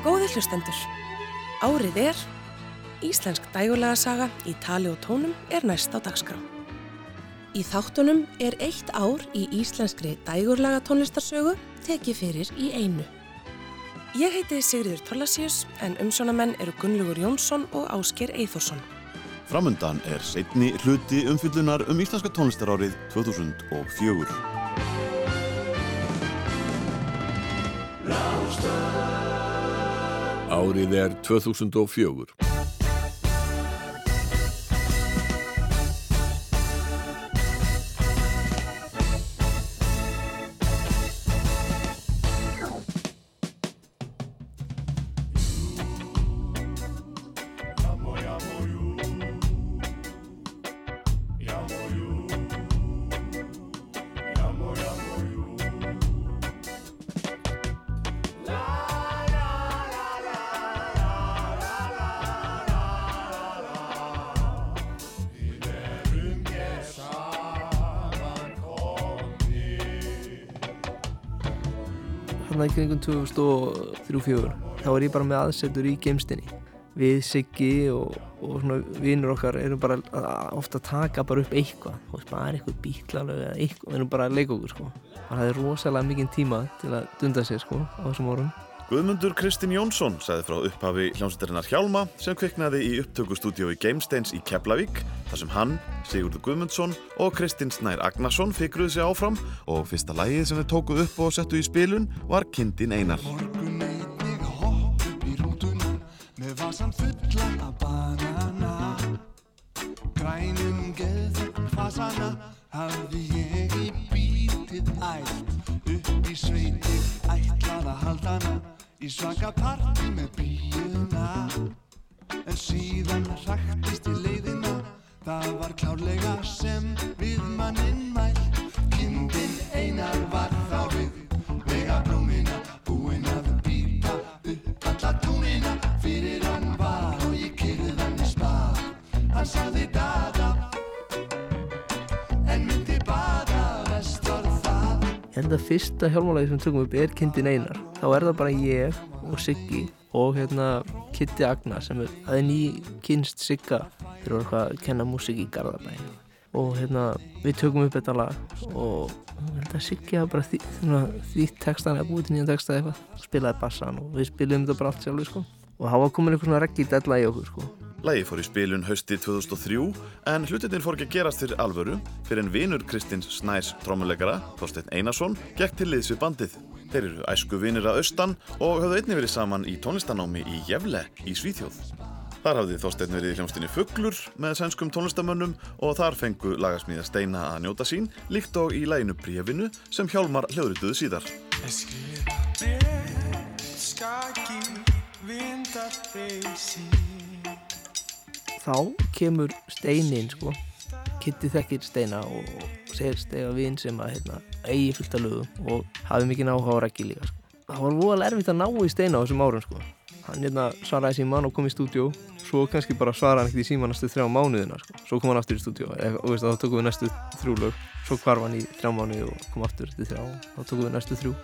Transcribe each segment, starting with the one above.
Góði hlustendur, árið er, Íslensk dægulega saga í tali og tónum er næst á dagskrá. Í þáttunum er eitt ár í íslenskri dægurlega tónlistarsögu tekið fyrir í einu. Ég heiti Sigriður Torlasíus en umsjónamenn eru Gunnlaugur Jónsson og Ásker Eithorsson. Framundan er setni hluti umfyllunar um íslenska tónlistarárið 2004. Árið er 2004. 2003-04 þá er ég bara með aðsetur í geimstinni. Við Siggi og, og svona vinnur okkar erum bara ofta að taka bara upp eitthvað. Þú veist bara eitthvað bítlalög eða eitthvað. Við erum bara að leika okkur sko. Það er rosalega mikinn tíma til að dunda sér sko á þessum árum Guðmundur Kristinn Jónsson sagði frá upphafi hljómsveitarinnar Hjálma sem kviknaði í upptökustúdíói Gamesteins í Keflavík þar sem hann, Sigurður Guðmundsson og Kristinn Snær Agnarsson fikruði sig áfram og fyrsta lægið sem þeir tókuð upp og settu í spilun var Kindin Einar. Fyrsta hjálmálagi sem tökum upp er Kindin Einar. Þá er það bara ég og Siggi og hérna Kitty Agna sem er, er ný kynst Sigga. Þeir voru eitthvað að kenna músík í Garðabæn og hérna við tökum upp þetta lag og Siggi hafa bara því, því textan eða búið til nýjan texta eitthvað. Spilaði bassan og við spilum þetta bara allt sjálfur sko og það var komin eitthvað svona reggi í okkur sko Lægi fór í spilun hausti 2003 en hlutinir fór ekki að gerast fyrir alvöru fyrir en vinur Kristins Snæs trómuleikara, Þorstein Einarsson, gekk til liðs við bandið. Þeir eru æsku vinir að austan og höfðu einni verið saman í tónlistanámi í Jefle í Svíþjóð. Þar hafði Þorstein verið í hljómsdynni Fugglur með sænskum tónlistamönnum og þar fengu lagasmíða Steina að njóta sín líkt og í læginu Brífinu sem Hjálmar hljóðrituðu síðar. Þá kemur Steinin sko Kitty þekkir Steina og segir Steina vinn sem að hérna, eigi fullt af lögum og hafi mikið áhuga á reggi líka sko. það var voðalega erfitt að ná í Steina á þessum árum sko. hann hérna, svaraði síman og kom í stúdjó svo kannski bara svaraði hann ekkert í síman næstu þrjá mánuðina sko. svo kom hann aftur í stúdjó og veist, þá tókum við næstu þrjú lög svo hvarf hann í þrjá mánuði og kom aftur til þrjá og þá tókum við næstu þrjú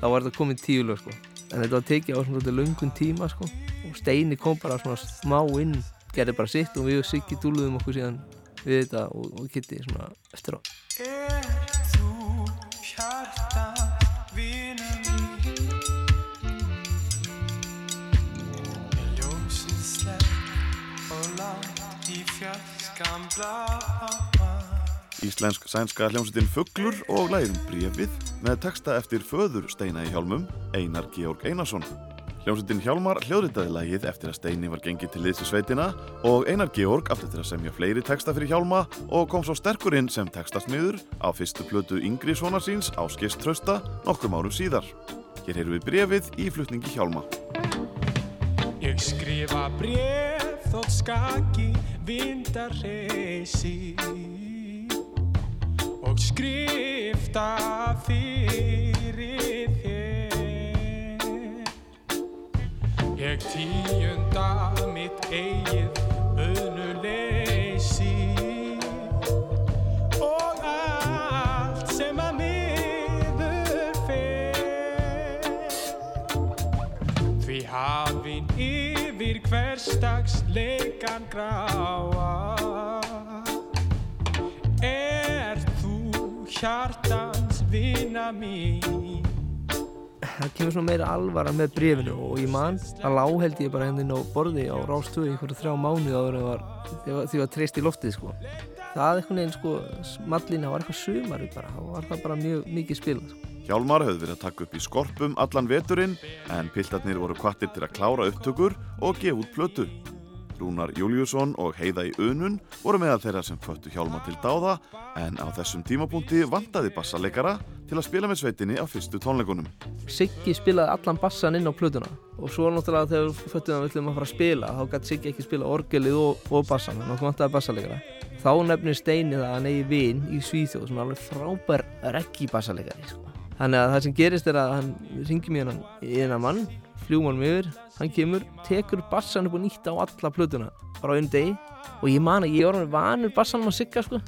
þá var þetta komið tíu lög sko. En þetta var tekið á svona lungun tíma sko. og Steini kom bara svona smá inn gerði bara sitt og við og Siggi dúluðum okkur síðan við þetta og, og Kitty svona eftir á Er þú hjarta vinur mín Er ljósið slepp og langt í fjarskan blá Íslensk sænska hljómsveitin Fugglur og lægin Brífið með texta eftir föður Steina í hjálmum, Einar Georg Einarsson. Hljómsveitin Hjálmar hljóðritaði lægið eftir að Steini var gengið til liðs í sveitina og Einar Georg aftur til að semja fleiri texta fyrir Hjálma og kom svo sterkur inn sem textasmiður á fyrstu plötu yngri svona síns á skist trösta nokkrum árum síðar. Hér heyrum við brefið í flutningi Hjálma. Ég skrifa bref þótt skaki vindar reysi og skrifta fyrir þér. Ég tíunda mitt eigið auðnuleysi og allt sem að miður fer. Því dags leikan gráa. Er þú hjartans vina mín það kemur svona meira alvara með brefinu og ég man að lá held ég bara henni á borði á rástöðu í einhverju þrjá mánuði áður en var, því var, því var treyst í loftið sko. það eitthvað neginn sko smallina var eitthvað sumari bara þá var það bara mjög mikið spilað sko. Hjálmar höfðu verið að taka upp í skorpum allan veturinn en piltarnir voru kvattir til að klára upptökur og gefa út plötu. Rúnar Júliusson og Heiða í Unun voru meðal þeirra sem föttu Hjálmar til dáða en á þessum tímapunkti vantaði bassaleikara til að spila með sveitinni á fyrstu tónleikunum. Siggi spilaði allan bassan inn á plötuna og svo náttúrulega þegar að við ætlum að fara að spila þá gæti Siggi ekki spila orgelið og, og bassan þannig að það vantaði bassaleikara. Þá nefnir Steini það að hann eigi vin í Svíþjóð sem er alveg frábær reggi bassaleikari sko. Þannig að það sem gerist er að hann ringi mér í eina mann, fljúum hann yfir, hann kemur, tekur bassan upp og nýtt á alla plötuna, bara á einu degi. Og ég man að ég var vanur bassanum að sigga sko,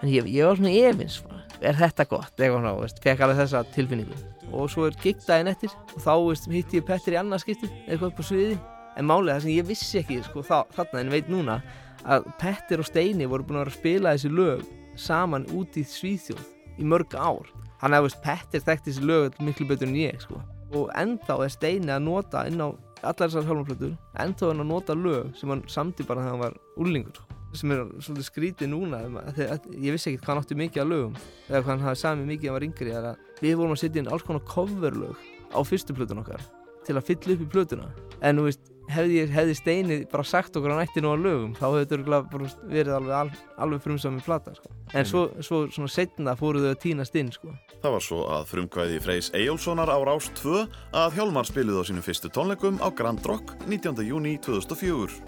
en ég, ég var svona efins, sko. er þetta gott, eitthvað svona, veist, fekk alveg þessa tilfinningu. Og svo er gigdægin eftir. Og þá veist, hitti ég Petter í annarskipti, eitthvað upp á sviði, en málið það sem ég vissi ekki sko, þá, þarna en veit núna að Petter og Steini voru búin að vera að spila þessi lög saman út í Svíþjóð í mörg ár. Hann að veist, Petter þekkti þessi lög miklu betur en ég sko. Og ennþá er Steini að nota inn á allar þessar hjálmarplötur ennþá er hann að nota lög sem hann samti bara þegar hann var úrlingur sem er svolítið skrítið núna að, ég vissi ekkert hvað hann átti mikið að lögum eða hvað hann hafði sami mikið að var yngri við vorum að setja inn alls konar coverlög á fyrstu plötun okkar til að fylla upp í plötuna. En þú veist, hefði, hefði Steini bara sagt okkur ætti nú að lögum þá hefði þetta verið alveg, alveg, alveg frumsami plata sko. en svo, svo svona setna fóruð þau að tínast inn sko. Það var svo að frumkvæði Freys Eyjólfssonar á Rás 2 að Hjálmar spiluði á sínum fyrstu tónleikum á Grand Rock 19. júni 2004.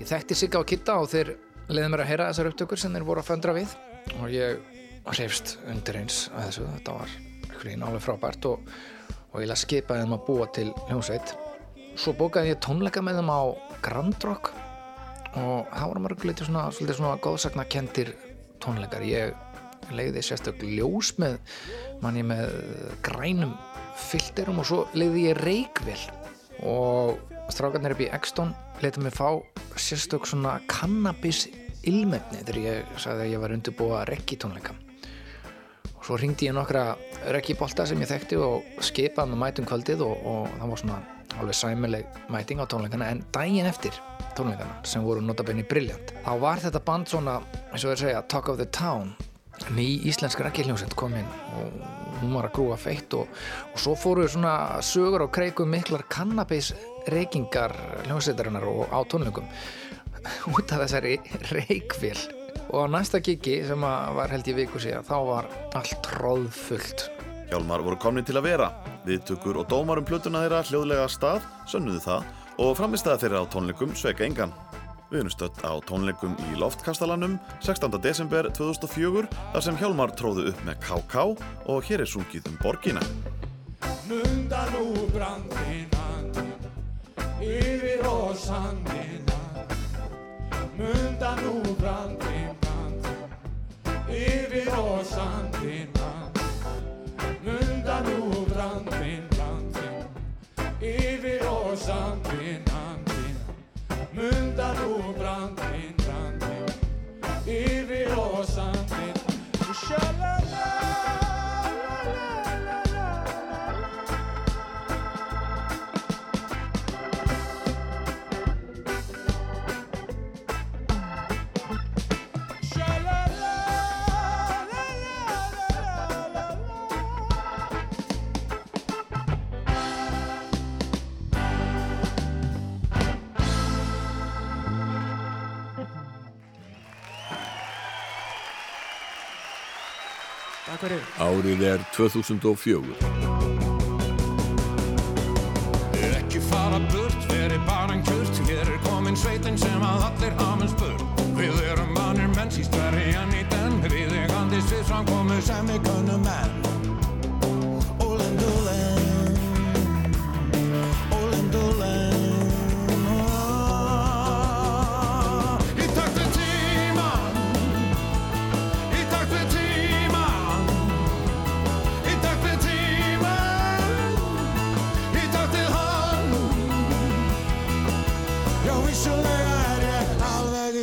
Ég þekkti Sigga og Kitta og þeir leiði mér að heyra þessar upptökur sem þeir voru að föndra við og ég hrefst undir eins að þessu, þetta var alveg frábært og, og ég laði skipaði þeim að búa til hljómsveit. Svo bókaði ég tónleika með þeim á Grand Rock og það voru mörguleiti svona, svona góðsakna kendir tónleikar. Ég leiði sérstök ljós með manni með grænum filterum og svo leiði ég reikvél og strákarnir upp í Exton leita mig fá sérstök svona cannabis ilmefni þegar ég sagði að ég var undirbúa reggi tónleika og svo ringdi ég nokkra reggi bolta sem ég þekkti og skipaði með mætum kvöldið og, og það var svona alveg sæmileg mæting á tónleikana en daginn eftir tónleikana sem voru notabenni briljant þá var þetta band svona, eins og þeir segja Talk of the Town. Ný íslensk hljómsveit kom inn og hún var að grúa feitt og, og svo fóru svona sögur og kreikum miklar cannabis reykingar hljómsveitarinnar og á tónleikum. Út af þessari reykvél. Og á næsta gigi sem var held í viku síðan þá var allt tróðfullt Hjálmar voru komni til að vera. Viðtökur og dómar um plötuna þeirra hljóðlega stað, sönnuðu það og framistæða þeirra á tónleikum sveika engan. Við erum stödd á tónleikum í Loftkastalanum 16. desember 2004 þar sem Hjálmar tróðu upp með KK og hér er sungið um borgina. Munda nú brandinnan Yfir og sandinnan Munda nú brandin, brandin Yfir og sandinnan sandin, andin Munda nú brandin, brandin Yfir og sandin. Shalala Takk fyrir. Árið er 2004. Ekki fara burt, veri bara en kjurt Hér er komin sveitin sem að allir hafa spurt. Við erum mannir menn, síst verri enn í den. Við er gandist við framkomu sem við kunnum enn. Ólinn dúlinn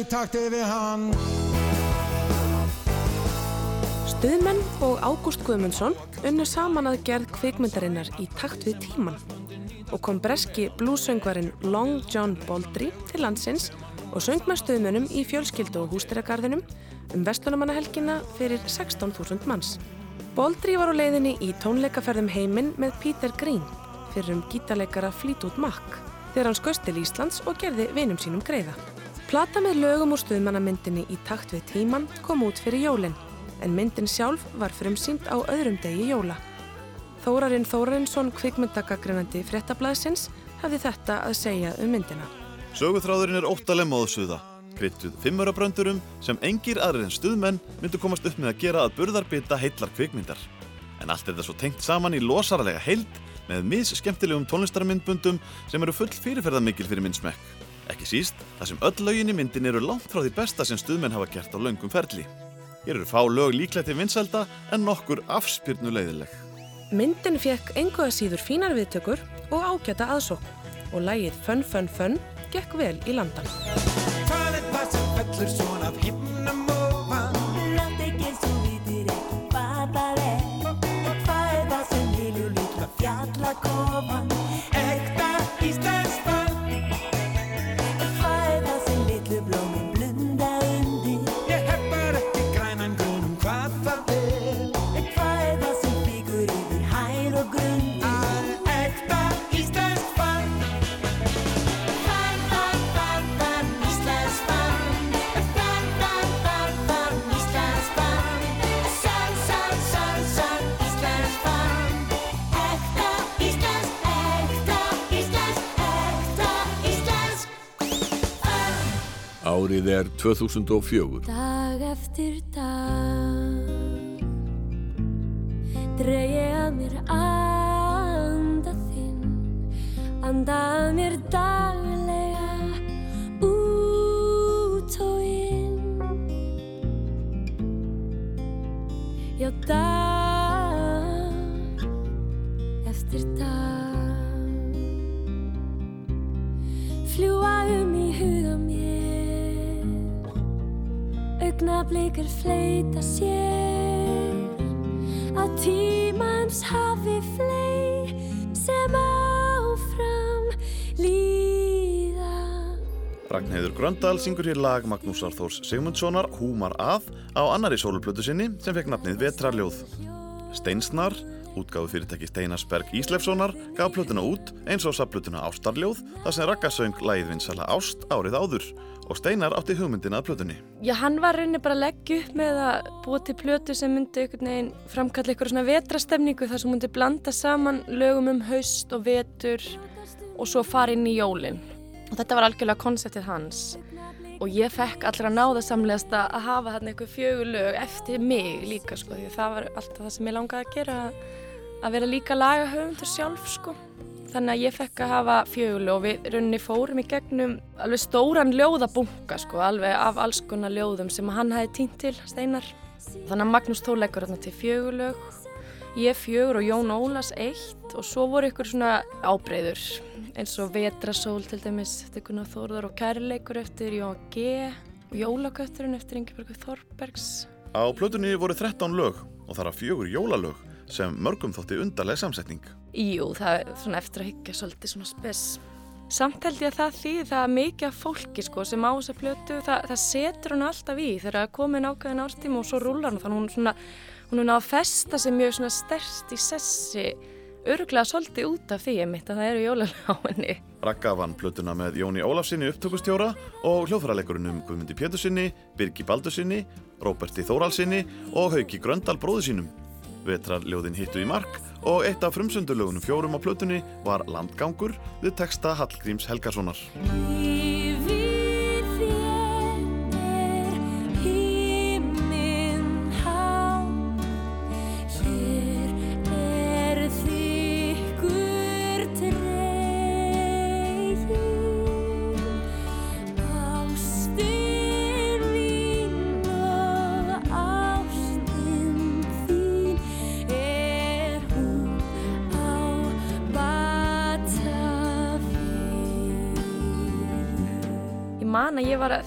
takti við hann Stuðmenn og Ágúst Guðmundsson unnu saman að gerð kvikmyndarinnar í takt við tíman og kom breski blúsöngvarinn Long John Baldry til landsins og söng með stuðmennum í fjölskyldu og hústýragarðinum um vestlunumannahelgina fyrir 16.000 manns. Baldry var á leiðinni í tónleikaferðum heiminn með Peter Green fyrir um gítarleikara Fleetwood Mac þegar hann skauðst til Íslands og gerði vinum sínum greiða. Plata með lögum úr stuðmannamyndinni í takt við tíman kom út fyrir jólinn en myndin sjálf var frumsýnd á öðrum degi jóla. Þórarinn Þórarinsson kvikmyndagagreinandi fréttablaðsins hafði þetta að segja um myndina. Söguþráðurinn er óttalega móðsuða, kryttuð fimmurabröndurum sem engir aðrir en stuðmenn myndu komast upp með að gera að burðarbita heillar kvikmyndar. En allt er það svo tengt saman í losaralega heild með mis skemmtilegum tónlistarmyndbundum sem eru full fyrirferðamikil fyrir minn smekk. Ekki síst, þar sem öll lögin í myndin eru langt frá því besta sem stuðmenn hafa gert á löngum ferli. Hér eru fá lög líklegt til vinselda en nokkur afspyrnu leiðileg. Myndin fekk enguða síður fínar viðtökur og ágæta aðsókn og lægið Fun Fun Fun gekk vel í landan. Hvað er Árið er 2004. Dag eftir dag Dreg ég að mér anda þinn Anda að mér daglega Út og inn Já, dag Augnablikar fleita sér. Á tímans hafi flei Sem áfram líða. Ragnheiður Gröndal syngur hér lag Magnúsar Þórs Sigmundssonar Húmar að á annari sóluplötu sinni sem fekk nafnið Vetrarljóð. Steinsnar, útgáðu fyrirtæki Steinasberg Íslefssonar, gaf plötuna út eins og safplötuna Ástarljóð þar sem Ragga söng lagið vinsala Ást árið áður og Steinar átti hugmyndina að plötunni. Já, hann var rauninni bara að leggja upp með að búa til plötu sem myndi framkalla eitthvað svona vetrastemningu þar sem myndi blanda saman lögum um haust og vetur og svo fara inn í jólin. Og þetta var algjörlega konseptið hans og ég fekk allra náðasamlegast að hafa þarna eitthvað fjögur lög eftir mig líka sko því að það var alltaf það sem ég langaði að gera að vera líka lagahöfundur sjálf sko. Þannig að ég fekk að hafa fjögul og við rauninni fórum í gegnum alveg stóran ljóðabunga sko, alveg af alls konar ljóðum sem hann hefði týnt til, Steinar. Þannig að Magnús Þór leggur þarna til fjögulög, ég fjögur og Jón Ólas eitt og svo voru ykkur svona ábreyður eins og Vetrasól til dæmis eftir Gunnar Þórðar og Kærleikur eftir Jón G. og Jólakötturinn eftir Ingeborg Þorbergs. Á plötunni voru 13 lög og þar að fjögur jólalög sem mörgum þótti undarleg samsetning. Jú, það er svona eftir að hyggja svolítið svona spes. Samt held ég að það þýði það að mikið af fólki sko sem á þessa plötu, það, það setur hún alltaf í þegar það er komin ákveðin ástíma og svo rúlar hún þannig hún svona, hún er náða að festa sig mjög svona sterst í sessi öruglega svolítið út af því einmitt að það eru jólalega á henni. Ragga vann plötuna með Jóni Ólafsinni upptökustjóra og hljóðfæraleikurinn Guðmundi Pétursinni, Birgi Baldursinni, Róberti Þóralsinni og Hauki Gröndal bróðu sínum. Vetrarljóðin hittu í mark og eitt af frumsöndurlögunum fjórum á plötunni var Landgangur við texta Hallgríms Helgasonar.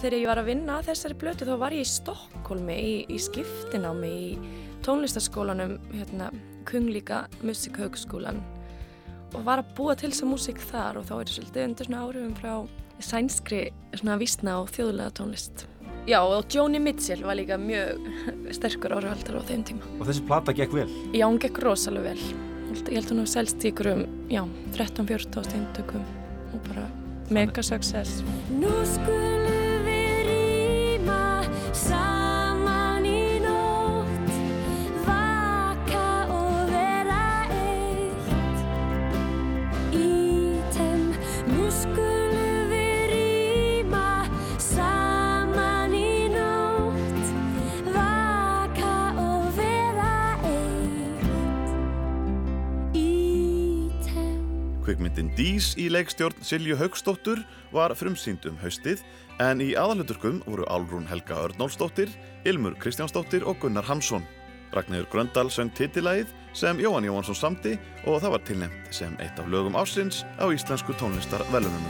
Þegar ég var að vinna að þessari blötu þá var ég í Stokkólmi í, í skiptinámi í tónlistaskólanum hérna, Kunglíka Musikhögskólan og var að búa til þessa músík þar og þá er svolítið undir svona áhrifum frá sænskri svona vísna og þjóðlega tónlist. Já og Joni Mitchell var líka mjög sterkur áhrifaldar á þeim tíma. Og þessi plata gekk vel. Já, hún gekk rosalega vel. Ég held- held hún að selst í ykkur um, já, 13-14 steintökum og bara mega side Kvikmyndin Dís í leikstjórn Silju Haugsdóttur var frumsýnd um haustið en í aðaluturkum voru Álrún Helga Örnólfsdóttir, Ilmur Kristjánsdóttir og Gunnar Hansson. Ragnhildur Gröndal söng titillægið sem Jóhann Jóhansson samti og það var tilnefnt sem eitt af lögum ásins á íslensku tónlistar velunum.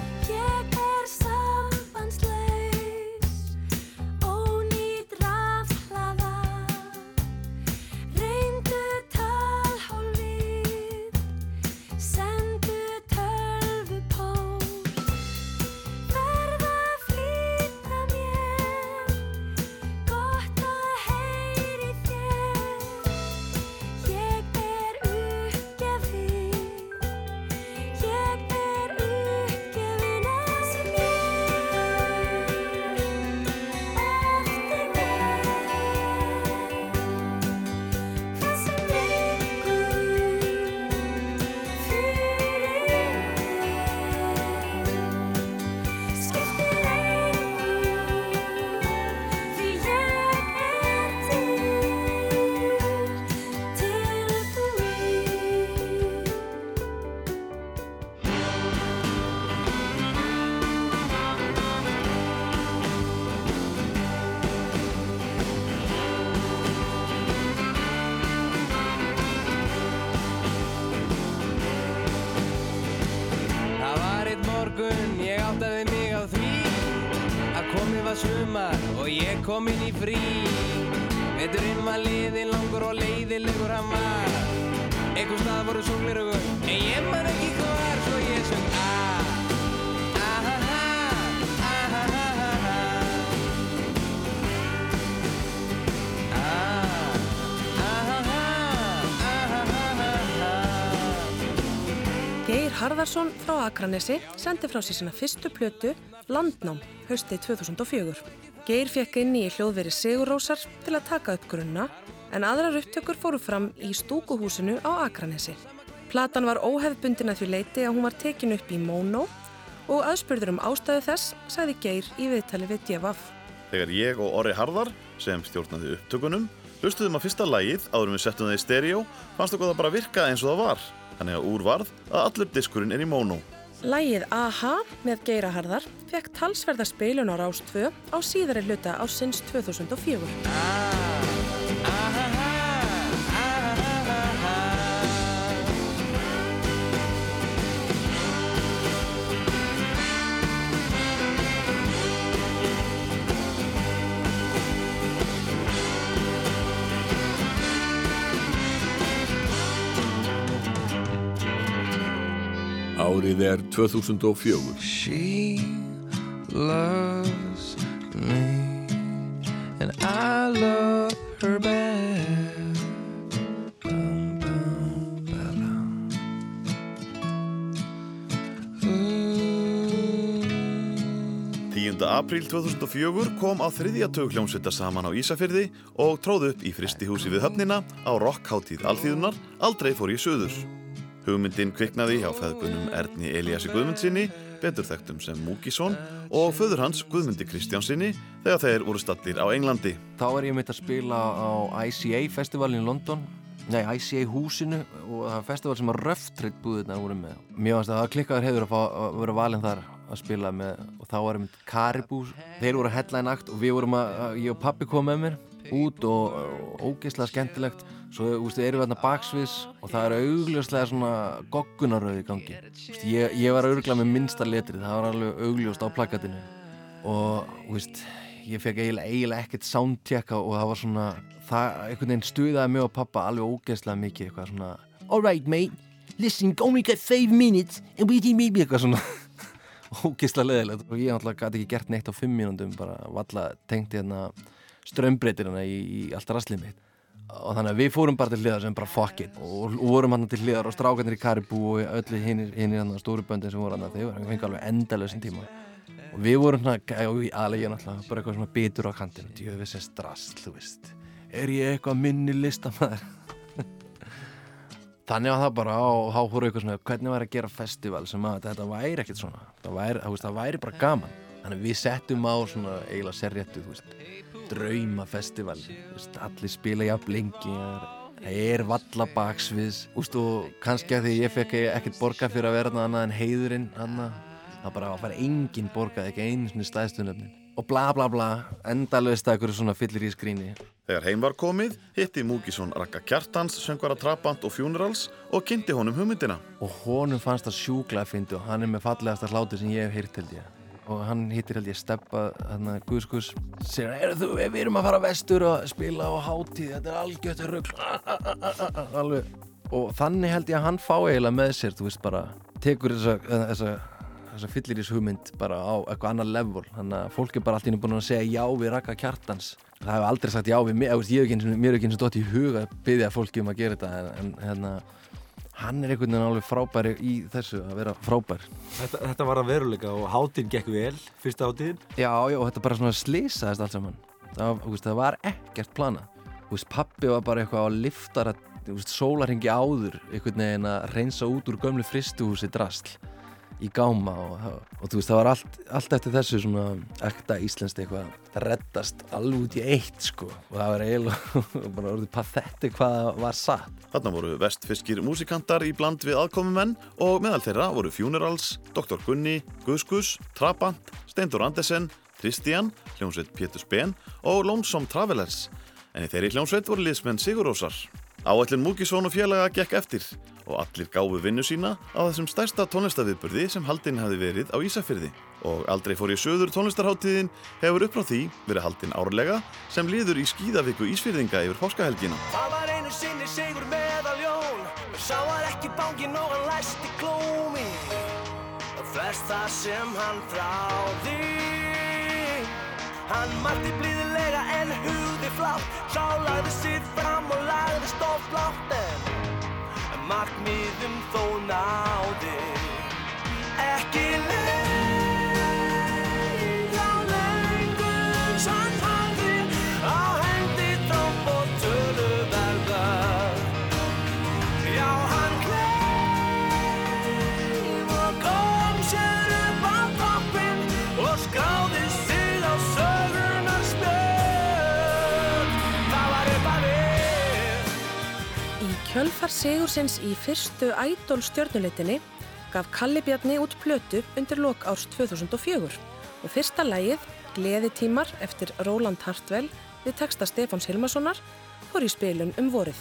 Sumar og ég kom inn í frí. Veturinn var liðin langur og leiðilegur hann var Einhver stað voru sóliraugur en ég man ekki Harðarsson frá Akranesi sendi frá sér sína fyrstu plötu Landnám haustið 2004. Geir fekk inn í hljóðveri Sigurósar til að taka upp grunna en aðrar upptökur fóru fram í stúkuhúsinu á Akranesi. Platan var óhefbundin að því leiti að hún var tekin upp í Mono og aðspurður um ástæðu þess sagði Geir í viðtali við Djefaf. Þegar ég og Orri Harðar, sem stjórnaði upptökunum, hlustuðum að fyrsta lægið áður við settum það í stereo, fannst okkur það bara virka eins og það var. Þannig að úr varð að allur diskurinn er í móno. Lægið AHA með Geira Harðar fekk talsverða spilun á Rás 2 á síðari hluta ásins 2004. Árið er 2004. She loves me and I love her back. Bum, bum, ba-dum. 10. apríl 2004 kom á þriðja tug hljómsveitar saman á Ísafyrði og tróðu upp í fristihúsi við höfnina á rockháttíð alþýðunar Aldrei fór ég söður. Hugmyndin kviknaði hjá feðbunum Erni Eliassi Guðmundsinni, betur þekktum sem Múkisson og föður hans Guðmundi Kristjánsinni þegar þeir voru stattir á Englandi. Þá er ég meitt að spila á ICA festivalin í London Nei, ICA húsinu og það er festival sem að Röftritt búðirna voru með. Mér fannst að það klikkaður hefur að, fá, að vera valinn þar að spila með og þá var einmitt Caribou þeir voru að headline act og við vorum að, ég og pappi kom með mér út og ógeðslega skemmtilegt svo ústu, erum við þarna baksviðs og það er augljóslega svona goggunaröð í gangi. Ústu, ég, ég var augljóslega með minnsta letri það var alveg augljóst á plakatinu. Og veist, ég fekk eiginlega, eiginlega ekkert soundchecka og það var svona það einhvern veginn stuðaði mig og pappa alveg ógeðslega mikið eitthvað svona alright mate, listen, only got five minutes and we can maybe eitthvað svona. Ógeðslega leðilegt og ég náttúrulega gæti ekki gert neitt á fimm mínúndum bara valla tengti hérna strömbreytirina í, í allt raslið mitt og þannig að við fórum bara til hliðar sem bara fuck it. Og, og vorum hann til hliðar og strákarnir í Karibú og öllu hinn í stóru böndin sem voru hann þeir voru fengið alveg endalöðsinn tíma. Og við vorum svona, og alveg ég náttúrulega bara eitthvað svona bitur á kantinu. Djöfis er strass, þú veist. Er ég eitthvað minni listamæður þannig að það bara og þá fóru eitthvað svona, hvernig var að gera festival sem að þetta væri ekkert svona? Það væri, það væri bara gaman. Þannig að við settum á svona eiginlega serjettu, þú veist draumafestival allir spila jafn lengi það er valla baksviðs og kannski að því ég fekk ekkert borga fyrir að vera annað en heiðurinn annað. það bara fara engin borgað ekki einu stæðstunöfnin og bla bla bla endalvist að eitthvað svona fyllir í skríni Þegar heim var komið, hitti Múkisson Raka Kjartans, söngvara Trabant og Funerals og kynnti honum hugmyndina. Og honum fannst það sjúkla að fyndi og hann er með fallegasta hláti sem ég hef heyrt held ég. Og hann hittir held ég Steppa, hann að Guðskus, sér að þú, við erum að fara vestur og spila á hátíð, þetta er algjört rögl, alveg. Og þannig held ég að hann fá eiginlega með sér, þú veist bara, tekur þessa, þess að fyllir þessu hugmynd bara á eitthvað annar level. Þannig að fólk er bara alltaf búin að segja já við Raka Kjartans. Það hefur aldrei sagt já við mér er ekki eins og dótt í huga að byggja fólki um að gera þetta en hérna hann er einhvern veginn alveg frábæri í þessu að vera frábær. Þetta, þetta var að veruleika og hátíðin gekk vel fyrsta hátíðin. Já, já, og þetta bara svona slýsaðist allt saman. Það, veist, það var ekkert plana veist, pappi var bara eitthvað á liftara sólarhengi áður einhvern veginn að reynsa út úr gömlu fristuhúsi drasl í gáma og, og þú veist það var allt, allt eftir þessu svona ekta íslenskt eitthvað það reddast alveg út í eitt sko. Og það var eiginlega bara orðið pathetti hvað var satt. Þarna voru vestfiskir músikantar í bland við aðkomumenn og meðal þeirra voru Funerals, Dr. Gunni, Guðskus, Trabant, Steindur Andesen, Kristján, hljómsveit Pétur Spen og Lonesome Travelers. En í þeirri hljómsveit voru liðsmenn Sigurósar Áætlun Múkisson og félaga gekk eftir og allir gáfu vinnu sína á þessum stærsta tónlistaviðburði sem haldinn hafi verið á Ísafyrði. Og aldrei fór í söður tónlistarháttíðin hefur upp frá því verið haldinn árlega sem liður í skýðavíku Ísfyrðinga yfir páskahelgina. Það var einu sinni sigur meðaljón Sá var ekki bangin og hann læsti klómi Þess það sem hann þráði Hann mætti blíðilega en hugði flátt Sá lagði sitt fram og lagði stótt blátt En markmiðum þó náði. Ekki lengra kjölfar Sigursins í fyrstu Idol stjörnuleitinni gaf Kalli Bjarni út plötu undir lok árs 2004 og fyrsta lægið, Gleðitímar eftir Róland Hartwell við texta Stefáns Hilmarssonar, fór í spilun um vorið.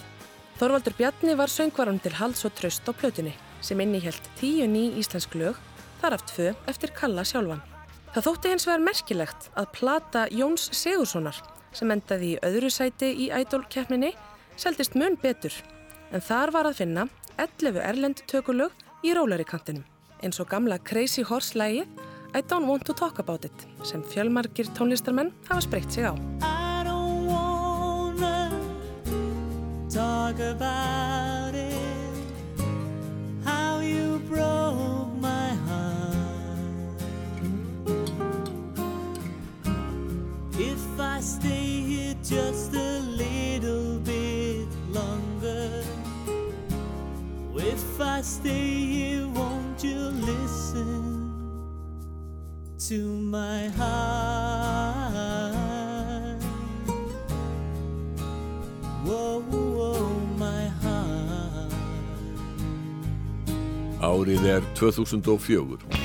Þorvaldur Bjarni var söngvaran til hals og tröst á plötunni sem innihjælt tíu ný íslensk lög, þar af tvö eftir Kalla sjálfan. Það þótti hins vegar merkilegt að plata Jóns Sigurssonar sem endaði í öðru sæti í Idol-keppninni seldist mun betur en þar var að finna 11 erlend tökulög í rólari kantinum eins og gamla Crazy Horse lægið I Don't Want To Talk About It sem fjölmargir tónlistarmenn hafa spreytt sig á. I don't wanna talk about it. How you broke my heart. If I stay here just a I stay here, won't you listen to my heart? Whoa, whoa, my heart. Árið er 2004.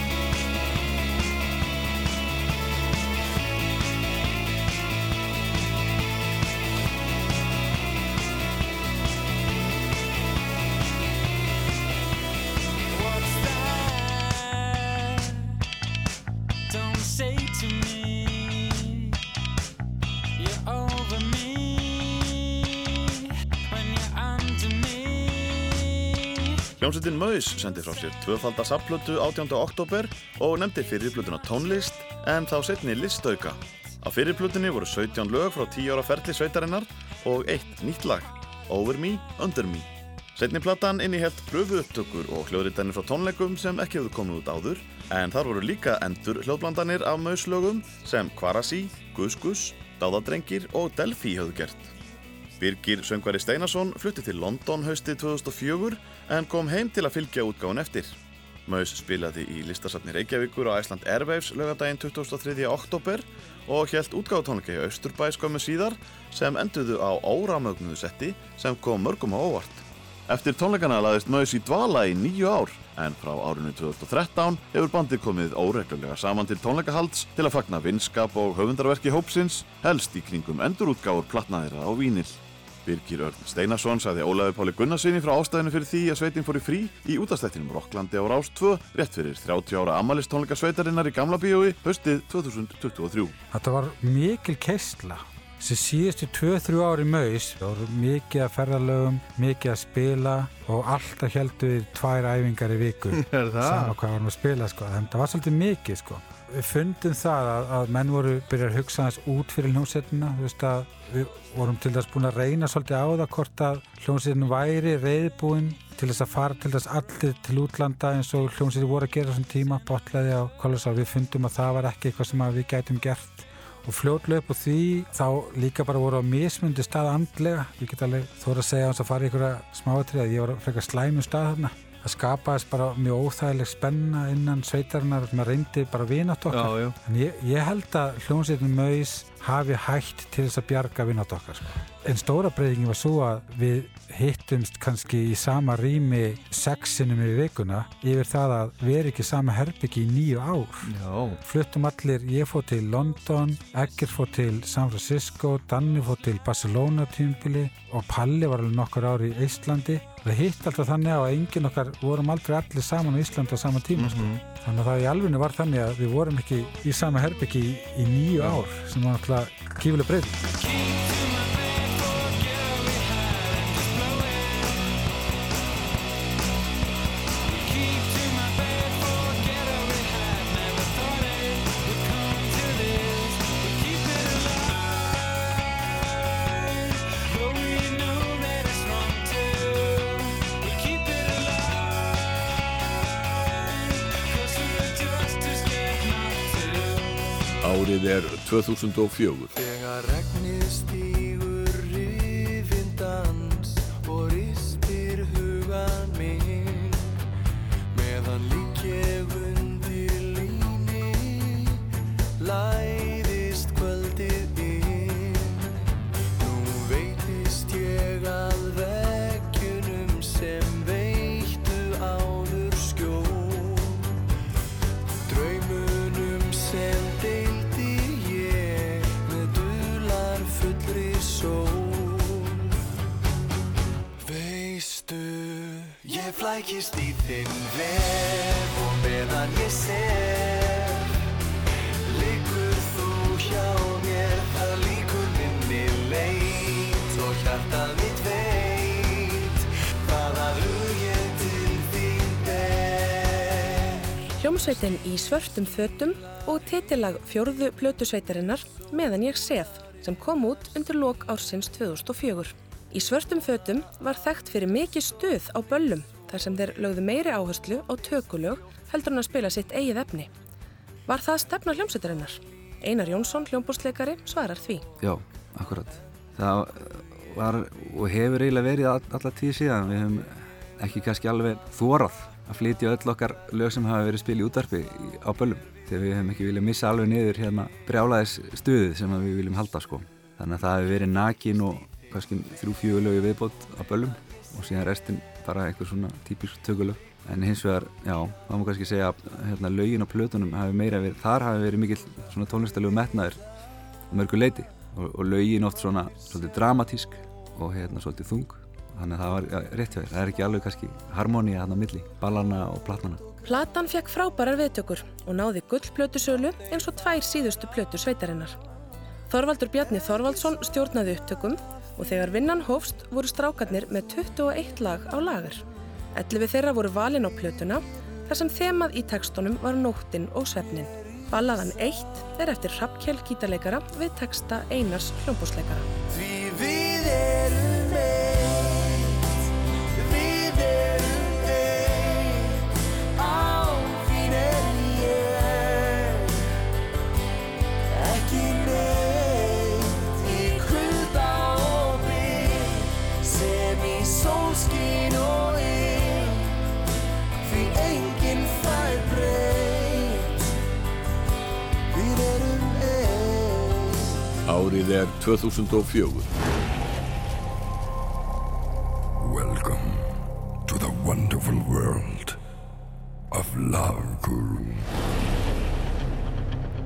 Hljómsveitin Maus sendi frá sér tvöfalda sapplötu 18. oktober og nefndi fyrir plötuna tónlist en þá setni listauka. Á fyrir plötunni voru 17 lög frá 10 ára ferli sveitarinnar og eitt nýtt lag, Over Me, Under Me. Setni platan innihelt pröfu upptökur og hljóðritanir frá tónleikum sem ekki hefðu komið út áður en þar voru líka endur hljóðblandanir af Maus-lögum sem Kvarasi, Gus Gus, Dáðadrengir og Delphi höfðu gert. Birgir söngvari Steinarsson flutti til London haustið 2004 en kom heim til að fylgja útgáðun eftir. Maus spilaði í listasatni Reykjavíkur á Æsland Airwaves lögadaginn 23. oktober og helt útgáðutónleika í Austurbæ skömmu síðar sem enduðu á óramögnuðu setti sem kom mörgum á óvart. Eftir tónleikana laðist Maus í dvala í nýju ár en frá árinu 2013 hefur bandið komið óreglulega saman til tónleikahalds til að fagna vinskap og höfundarverki hópsins helst í kringum endurútgáfur platnaðira á Vínil. Birgir Örn Steinarsson sagði Ólafi Páli Gunnarsinni frá ástæðinu fyrir því að sveitin fór í frí í útastættinum Rokklandi á Rás 2 rétt fyrir 30 ára amalistónleika sveitarinnar í Gamla bíói haustið 2023. Þetta var mikil keistla. Þessi síðustu 2-3 ári maus voru mikið að ferðalögum, mikið að spila og alltaf heldur við tvær æfingar í viku. Er það? Sama hvað varum að spila sko. Það var svolítið mikið sko. Við fundum það að, að menn voru byrjar að hugsa hans út fyrir hljómsettina. Að við vorum til þess búin að reyna svolítið á það hvort að hljómsettin væri reyðbúin til þess að fara til þess allir til útlanda eins og hljómsettin voru að gera þessum tíma, botlaði á kolosá. Við fundum að það var ekki eitthvað sem við gætum gert og fljótlega upp á því þá líka bara voru á mismundi stað andlega ég get alveg þóra að segja hans að fara í einhverja smáatrið að ég var frekar slæmu stað þarna það skapaðist bara mjög óþægileg spenna innan sveitarinnar og maður reyndi bara vinátt okkar Já, já. en ég, ég held að hljómsveitin Maus hafi hægt til þess að bjarga vinátt okkar sko. en stóra breytingin var svo að við hittumst kannski í sama rými sexinum í vikuna yfir það að vera ekki í sama herbyggi í nýju ár Já. fluttum allir, ég fór til London Egger fór til San Francisco Danni fór til Barcelona tímpili og Palli var alveg nokkur ári í Íslandi það hitt alltaf þannig á að enginn okkar vorum aldrei allir saman á Íslandi á sama tíma sko. þannig að það í alvegni var þannig að við vorum ekki í sama herbyggi í, í nýju ár sem var alltaf kífileg breyting 2004. flækist í þinn vef og meðan ég sef Liggur þú hjá mér, það líkur minni leit og hjartað mitt veit hvaða hug ég til þín ber Hljómsveitin í svörtum fötum og titillag fjórðu plötusveitarinnar Meðan ég sef sem kom út undir lok ársins 2004. Í svörtum fötum var þekkt fyrir mikið stuð á böllum þar sem þeir lögðu meiri áherslu á tökulög heldur en að spila sitt eigið efni. Var það stefna hljómsveitarinnar? Einar Jónsson, hljómbúrsleikari, svarar því. Já, akkurat. Það var og hefur eiginlega verið all, alla tíð síðan. Við höfum ekki kannski alveg þórað að flytja öll okkar lög sem hafa verið spil í útarpi á böllum. Þegar við höfum ekki viljað missa alveg niður hérna brjálaðis stuðið sem við viljum halda sko. Þannig að það hefur verið nakin og kannski þrjú fjögur lög í viðbót á böllum og síðan restin bara einhver svona típisk tökulög. En hins vegar, já, þá má kannski segja að hérna, lögin á plötunum hafi meira verið, þar hafi verið mikill svona tónlistalegu metnaður á mörgu leiti og, og lögin oft svona svolítið dramatísk og hérna svolítið þung þannig að það var ja, rétt hjá þér, það er ekki alveg kannski harmoníja hann á milli, ballana og platnana Platan fekk frábærar viðtökur og náði gullplötusölu eins og tvær síðustu plötu sveitarinnar. Þorvaldur Bjarni Þorvaldsson stjórnaði upptökum og þegar vinnan hófst voru strákarnir með 21 lag á lagar. 11 þeirra voru valin á plötuna þar sem þemað í tekstunum var nóttin og svefnin. Ballaðan 1 er eftir Rappkjell gítarleikara við teksta Einars hljómbúsleikara. 2004. Welcome to the wonderful world of Love Guru.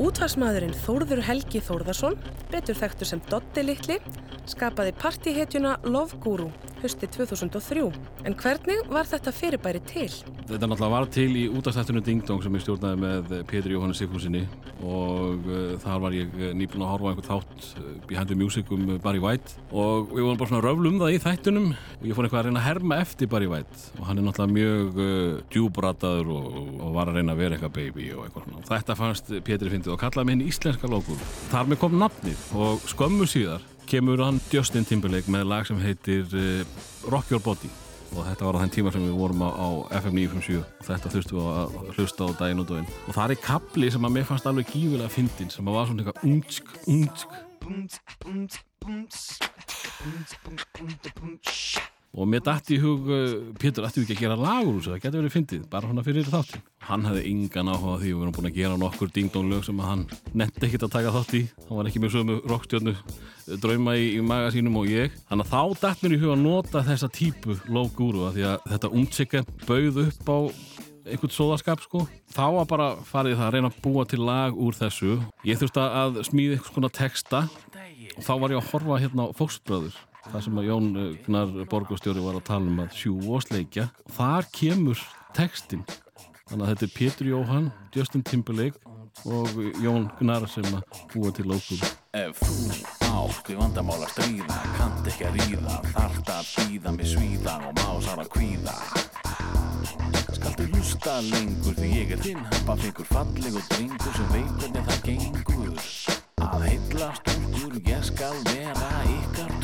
Útvarsmaðurinn Þórður Helgi Þórðarsson, betur þekktur sem Dotti Littli, skapaði partíhetjuna Love Guru hösti 2003. En hvernig var þetta fyrirbæri til? Þetta náttúrulega var til í útastættinu Ding Dong sem ég stjórnaði með Pétur Jóhannes Sigfúsinni og uh, þar var ég nýbúin að horfa einhvern þátt Behind the Music um Barry White. Og við vorum bara svona röflum það í þættunum og ég fór eitthvað að reyna að herma eftir Barry White. Og hann er náttúrulega mjög uh, djúbrataður og, og var að reyna að vera eitthvað baby og eitthvað svona. Þetta fannst Pétur fyndið og kallaði mig hinn íslenska lókur. Þar með kom nafnið. Og skömmu síðar kemur hann Justin Timberlake með lag sem heitir uh, Rock Your Body og þetta var á þenn tíma sem við vorum á, á FM 957 og þetta þurftum við að hlusta á daginn og daginn og það er kapli sem að mér fannst alveg gífilega fyndin sem að var svona eitthvað ungsk, ungsk og mér dætti í hug uh, Pétur, ættum við ekki að gera lagur úr þessu? Það getur verið fyndið, bara svona fyrir þáttin hann hefði engan áhuga því við erum búin að gera nokkur ding-dong-lög sem hann netti ekkit að taka þátt í. Hann var ekki með sömu rockstjörnu drauma í, í maga sínum og ég. Þannig að þá dætt mér í hug að nota þessa típu lógúru að því að þetta umtsikka bauð upp á einhvern sóðaskap sko. Þá var bara farið það að reyna að búa til lag úr þessu. Ég þurfti að smíða einhvers konar texta. Og þá var ég að horfa hérna á Fóksbröður það sem að Jón Gnar borgastjóri var að tala um að sjú og sleikja. Og þar kemur textin þannig að þetta er Pétur Jóhann, Justin Timberlake og Jón Gnar sem að búa til lókum Ef þú átt við vandamál að stríða Kant ekki að ríða Þart að býða með svíða Og másar að kvíða. Skaltu hlusta lengur Því ég er þinn Happafingur fallegur drengur Sem veit hvernig það gengur. Að heilla stúlkur Ég skal vera ykkar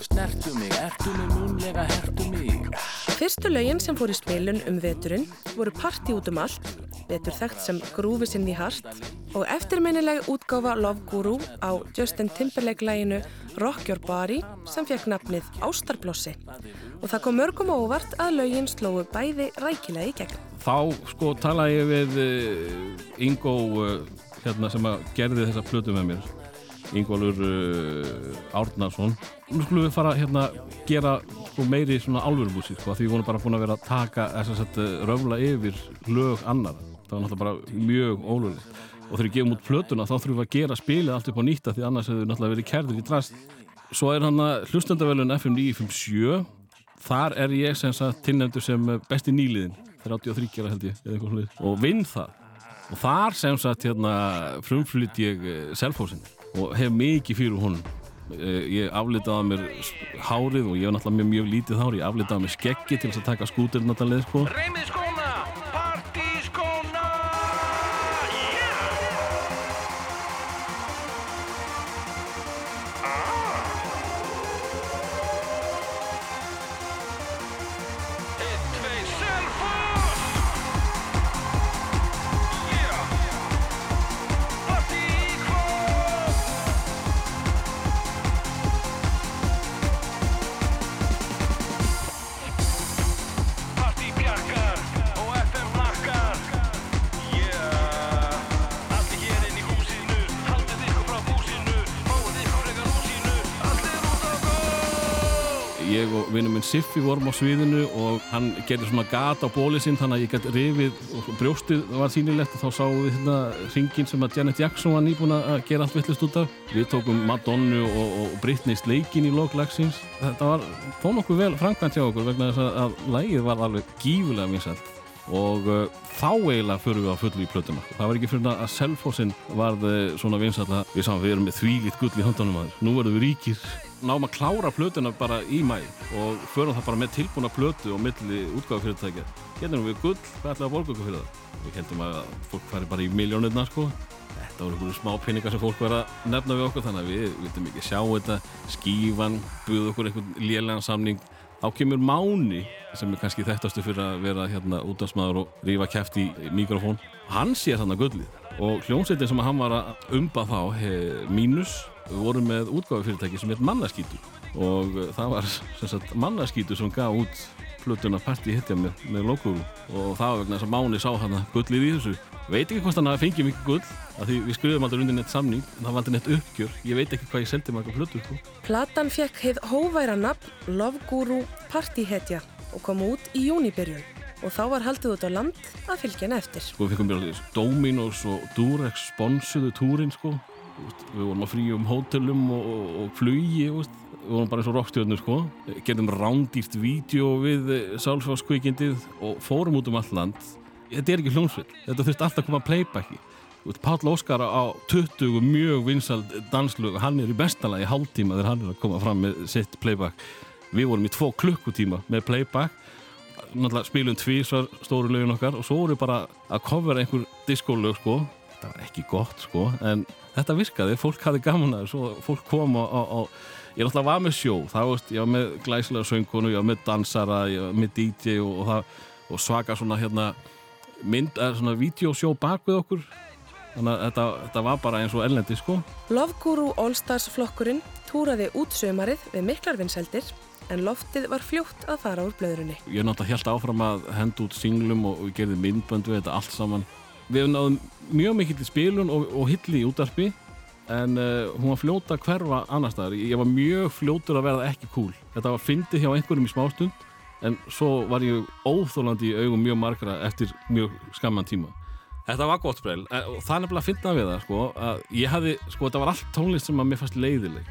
Snertu mig, ertu mig, munlega hertu mig Fyrstu lögin sem fór í spilun um veturinn voru Parti út um allt, vetur þekkt sem Grúfi sinn í hart og eftirminnileg útgáfa Love Guru á Justin Timberlake læginu Rock Your Body sem fekk nafnið Ástarblossi og það kom mörgum óvart að lögin slóu bæði rækilega í gegn. þá sko talaði ég við uh, Ingo uh, hérna sem gerði þessa plötu með mér Ingólfur uh, Árnarsson nú skulum við fara hérna gera sko, meiri svona alvörubúsi sko, því við vorum bara búin að vera að taka þess að uh, röfla yfir lög annar það var náttúrulega bara mjög ólöflegt og þegar við gefum út plötuna þá þurfum við að gera spilið allt upp á nýtta því annars hefur við náttúrulega verið kærður í drast. Svo er hann að hlustendavelun FM 957 þar er ég tilnefndur sem besti nýliðin 33 gera held ég og vinn það og þar sem sagt hérna frumflytt ég selfhósin og hef mikið fyrir honum. Eh, ég aflitaði að mér hárið og ég hef náttúrulega mjög, mjög lítið hár. Ég aflitaði að mér skeggi til þess að taka skútur náttúrulega sko. Siffi vorum á sviðinu og hann gerði svona gat á bólið sinn þannig að ég gæti rifið og brjóstið var sýnilegt og þá sáum við hérna ringin sem að Janet Jackson var nýbúin að gera allt vittlust út af. Við tókum Madonna og, og Britney Sleikin í loglagsins. Þetta var þó nokkuð vel framkvæmt hjá okkur vegna þess að, lægið var alveg gífulega vinsælt og uh, þá eiginlega fyrir við að fullu í plötuna. Það var ekki fyrir að Selfossin varð uh, svona vinsætt að við við erum með þvílitt gull í höndunum aðeins. Nú verðum við ríkir. Náum að klára plötuna bara í mæ og förum það bara með tilbúna plötu og milli útgáðafyrirtækja. Hérna erum við gull, hvað ætlaði að borga okkur fyrir það? Við heldum að fólk færi bara í miljónirna sko. Þetta voru einhverju smá peningar sem fólk verið að nefna við okkur þannig að við vildum ekki sjá þetta. Skífan, buð okkur einhvern lélegan samning þá kemur Máni sem er kannski þekktastu fyrir að vera hérna útdagsmaður og rífa kæft í mikrofón hann sér hann að gullið og hljómsveitin sem hann var að umba þá he, mínus voru með útgáðufyrirtæki sem heit Mannaskítu og uh, það var sagt, Mannaskítu sem gaf út plötuna Parti hittja með, með logoru og það var vegna þess að Máni sá hann að gullið í þessu. Veit ekki hvort hann hafi fengið mikið gull að því við skrifum aldrei undir neitt samning það var aldrei neitt uppgjör, ég veit ekki hvað ég seldi marga plötur sko. Platan fekk heið hóværa nafn Love Guru Partyhetja og kom út í júnibyrjun. Og þá var haldið út á land að fylgja henn eftir. Sko við fengum mjög Dominos og Durex sponsuðu túrin sko við vorum að fríum hótelum og, og, flugi við vorum bara eins og rockstjörnur sko. Gerðum rándýrt vídeo við sálfáskvikindið og fórum út um all land. Þetta er ekki hljómsveit, þetta þurft alltaf að koma að playbacki Páll Óskar á 20 mjög vinsald danslug hann er í bestalagi hálftíma þegar hann er að koma fram með sitt playback. Við vorum í tvo klukkutíma með playback. Náttúrulega spilum tvísvar stóru lögin okkar og svo vorum við bara að covera einhver diskólög sko þetta var ekki gott sko en þetta virkaði, fólk hafði gaman að þessu og fólk kom á, á, á ég náttúrulega var með sjó, það veist, ég var með glæslega söngkonu, ég var með dansara ég var með DJ og, og, það, og svaka svona hérna mynd, eða svona videosjó bak við okkur þannig að þetta, þetta var bara eins og ellendi sko. Love Guru All Stars flokkurinn túraði út sömarið við miklar vinseldir en loftið var fljótt að fara úr blöðrunni. Ég er náttúrulega helt áfram að henda út singlum og, og gerði myndbönd við þetta allt saman. Við hefum náðum mjög mikill í spilun og, og hilli í útarpi en uh, hún var fljóta að hverfa annar staðar. Ég var mjög fljótur að verða ekki cool. Þetta var fyndið hjá einhverjum í smástund en svo var ég óþólandi í augum mjög margra eftir mjög skamman tíma. Þetta var gott sprel og það er nefnilega að finna við það sko að ég hefði, sko þetta var allt tónlist sem að mér fannst leiðileg.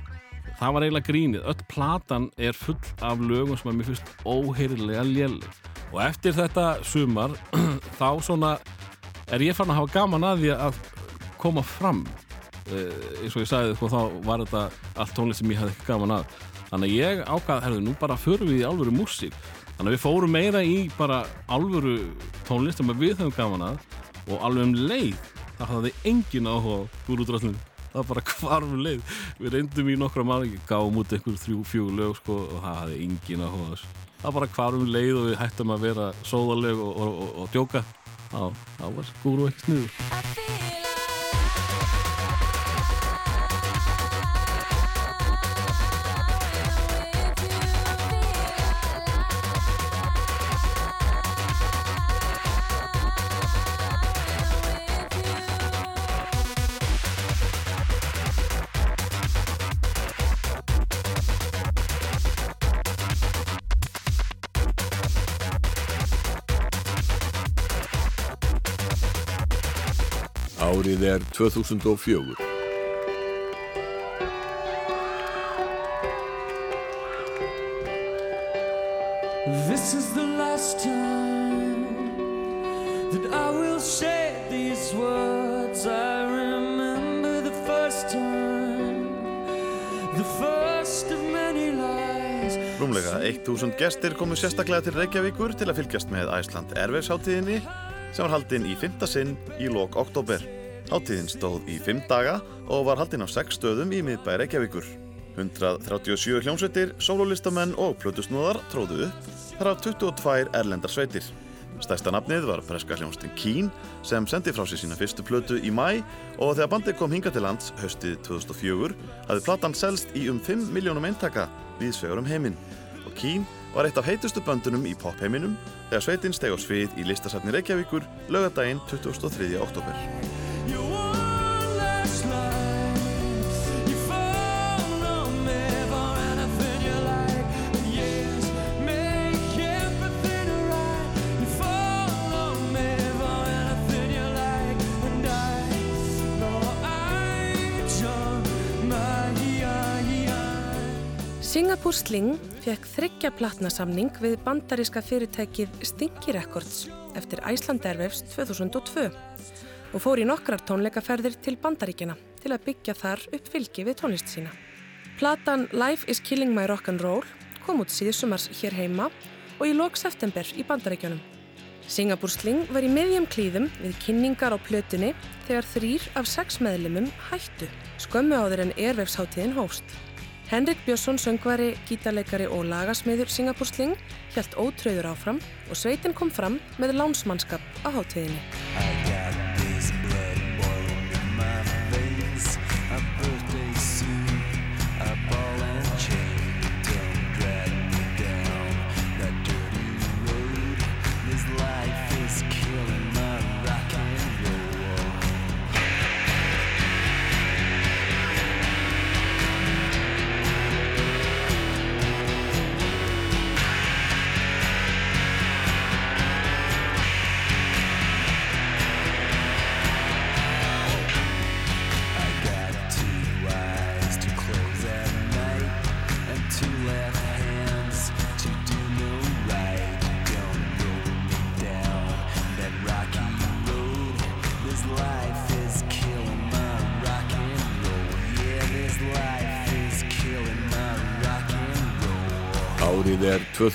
Það var eiginlega grínið, öll platan er full af lögum sem að mér finnst óheirilega léleg og eftir þetta sumar þá svona er ég fann að hafa gaman að því að koma fram? Uh, eins og ég sagði sko þá var þetta allt tónlist sem ég hefði ekki gaman að. Þannig að ég ákvaði, herðu, nú bara förum við í alvöru músík. Þannig að við fórum meira í bara alvöru tónlist sem við höfum gaman að og alveg um leið það hafði engin áhuga á gúrúdröllinu það var bara hvarfum leið. Við reyndum í nokkra manni, gáum út einhver þrjú, fjögur lög sko og það hafði engin áhuga það var bara hvarfum leið og við hættum að vera sóðaleg og, og, og, og djóka þá var gúrú ekki sniður er 2004. This is the last time that I will say these words. I remember the first time, the first of many lies. Rúmlega 1000 gestir komu sérstaklega til Reykjavíkur til að fylgjast með Æsland Airways hátíðinni sem var haldinn í fymta sinn í lok oktober. Hátíðin stóð í fimm daga og var haldinn á sex stöðum í miðbæ Reykjavíkur. 137 hljómsveitir, sólólistamenn og plötusnúðar tróðu upp, þar af 22 erlendar sveitir. Stærsta nafnið var breska hljómsveitin Keen sem sendi frá sér sína fyrstu plötu í mæ og þegar bandið kom hinga til lands haustið 2004 hafði platan selst í um 5 miljónum eintaka viðsvegur um heiminn og Keen var eitt af heitustu böndunum í popheiminum þegar sveitin steg á svið í listasafni Reykjavíkur lögadaginn 23. oktober. Singapore Sling fekk þryggja platnasamning við bandaríska fyrirtækið Stinky Records eftir Iceland Airwaves 2002 og fór í nokkrar tónleikaferðir til bandaríkjana til að byggja þar upp fylgi við tónlist sína. Platan Life is Killing My Rock'n'Roll kom út síðsumars hér heima og í lok september í bandaríkjunum. Singapore Sling var í miðjum klíðum við kynningar á plötunni þegar þrýr af sex meðlumum hættu, skömmu áður en Airwaves-háttíðin hóst. Henrik Björnsson, söngvari, gítarleikari og lagasmiður Singapore Sling hjælt ótröður áfram og sveitin kom fram með lánsmannskap á háttíðinni.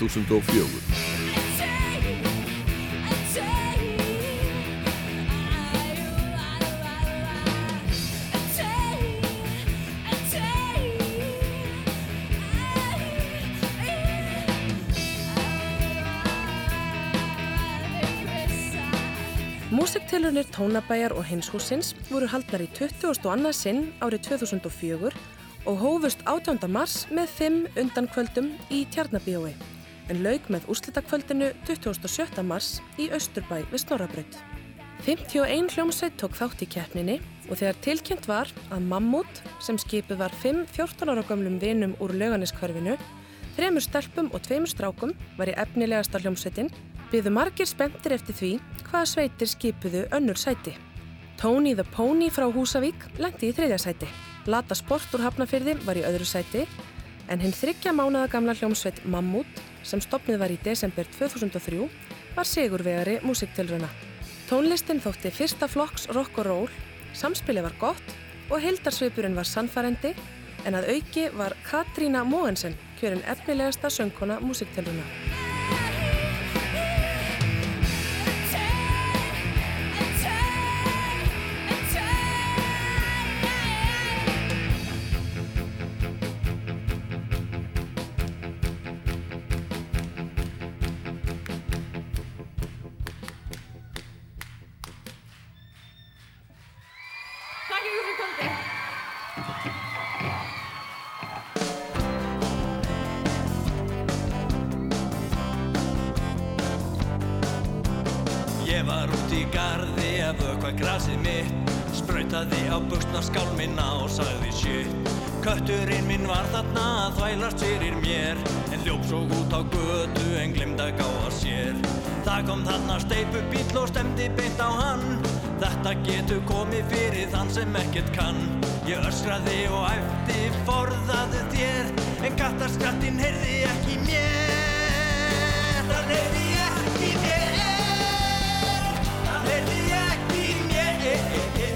2004. Músiktilunir Tónabæjar og Hinshúsins voru haldnar í 20. annað sinn árið 2004 og hófust 18. mars með fimm undankvöldum í Tjarnabíói en lauk með úrslitakvöldinu 27. mars í Östurbæ við Snorrabraut. 51 hljómsveit tók þátt í keppninni og þegar tilkynnt var að Mammut, sem skipið var 5 14 ára gamlum vinum úr lauganiskvarfinu, þremur stelpum og tveimur strákum var í efnilegasta hljómsveitin, byðu margir spenntir eftir því hvaða sveitir skipuðu önnur sæti. Tony the Pony frá Húsavík lendi í þriðja sæti. Lata Sport úr Hafnafyrði var í öðru sæti en hinn þryggja mánaða gamla hljómsveit Mammut sem stopnið var í desember 2003 var sigurvegari músiktilruna. Tónlistin þótti fyrsta flokks rock og roll, samspili var gott og hildarsvipurinn var sannfærendi en að auki var Katrína Mogensen kjörin efnilegasta söngkona músiktilruna. Það kom þarna steipubíll og stemdi beint á hann. Þetta getur komið fyrir þann sem ekkert kann. Ég öskraði og æfti forðaðu þér En kattarskattinn heyrði ekki mér. Hann heyrði ekki mér. Hann heyrði ekki mér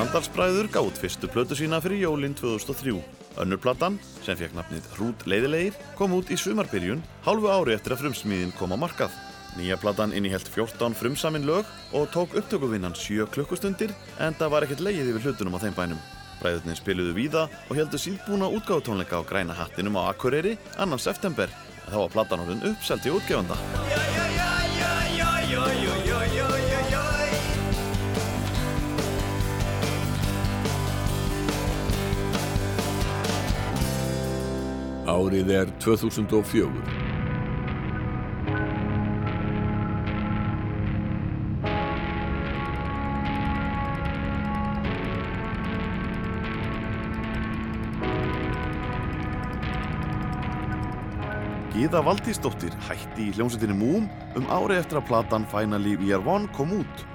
Vandalsbræður gátt fyrstu plötu sína fyrir jólinn 2003. Önnur platan, sem fekk nafnið Hrút leiðilegir, kom út í sumarbyrjun hálfu ári eftir að frumsmíðin kom á markað. Nýja platan innihelt 14 frumsamin lög og tók upptökuvinnan 7 klukkustundir en það var ekkert leið yfir hlutunum á þeim bænum. Bræðurnir spiluðu víða og heldur síðbúna útgáðutónleika á græna hattinum á Akureyri annan september en þá var platan orðin uppselt í útgefanda. Árið er 2004. Gíða Valdísdóttir hætti í hljómsveitinni Moom um ári eftir að platan Finally We Are One kom út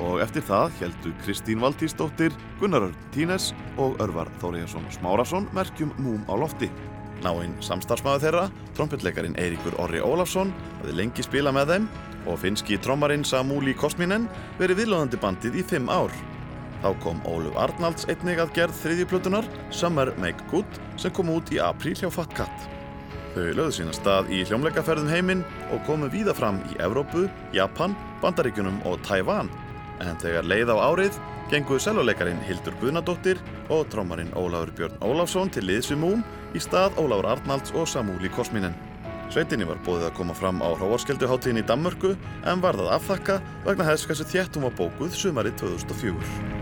og eftir það heldu Kristín Valdísdóttir, Gunnar Örn Tínes og Örvar Þóriðarsson Smárasson merkjum Moom á lofti. Náinn samstarfsmaður þeirra, trompetleikarin Eiríkur Orri Ólafsson, hafði lengi spila með þeim og finski trommarinn Samúli Kosminen verið viðlóðandi bandið í fimm ár. Þá kom Óluf Arnalds einnig að gerð þriðjuplutunar Summer Make Good sem kom út í apríl hjá Fat Cat. Þau lögðu sína stað í hljómleikaferðum heiminn og komu víða fram í Evrópu, Japan, Bandaríkunum og Tævan. En þegar leið á árið genguðu selvoleikarin Hildur Guðnadóttir og trommarinn Ólafur Björn Ólafsson til liðs við Múm í stað Ólafur Arnalds og Samúli Kosminen. Sveitinni var bóðið að koma fram á Hróarskelduháttíðin í Danmörku en var það afþakka vegna hversu þjættum var bókuð sumarið 2004.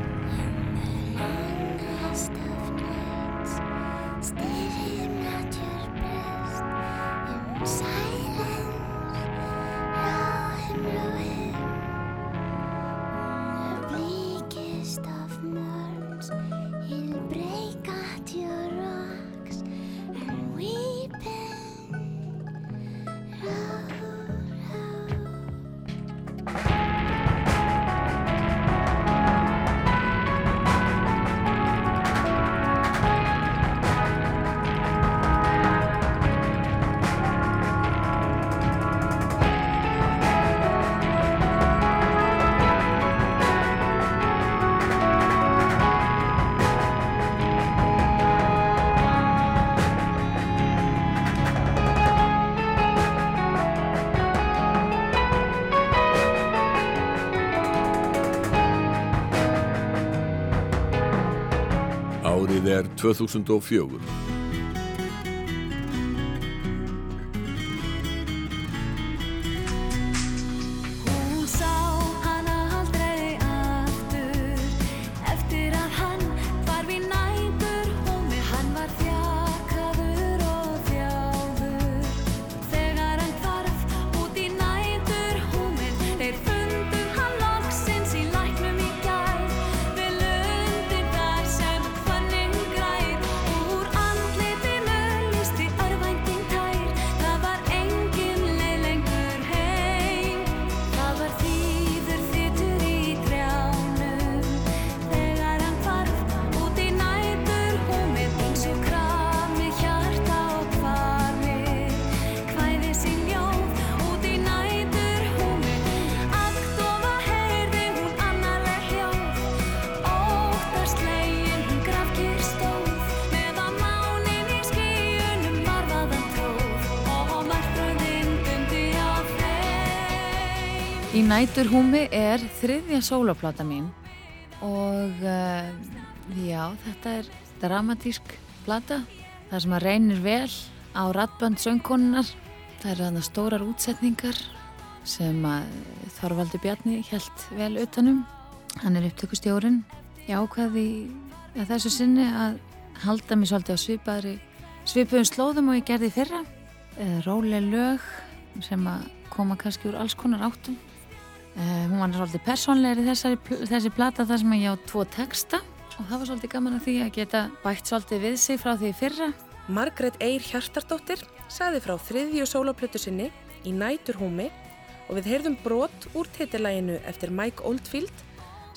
er 2004. þeim Í næturhúmi er þriðja sólaplata mín og uh, já, þetta er dramatísk plata þar sem að reynir vel á rattbönd söngkonunar. Það eru þarna stórar útsetningar sem að Þorvaldur Bjarni held vel utanum. Hann er upptökustjórinn. Ég ákvaði að þessu sinni að halda mig svolítið á svipaðri svipuðum slóðum og ég gerði fyrra. Eh, Róleg lög sem að koma kannski úr alls konar áttum. Uh, hún var svolítið persónlegri þessari, þessi plata þar sem ég á tvo texta og það var svolítið gaman að því að geta bætt svolítið við sig frá því fyrra. Margrét Eir Hjartardóttir sagði frá þriðju sólaplötu sinni í Næturhúmi og við heyrðum brot úr titilæginu eftir Mike Oldfield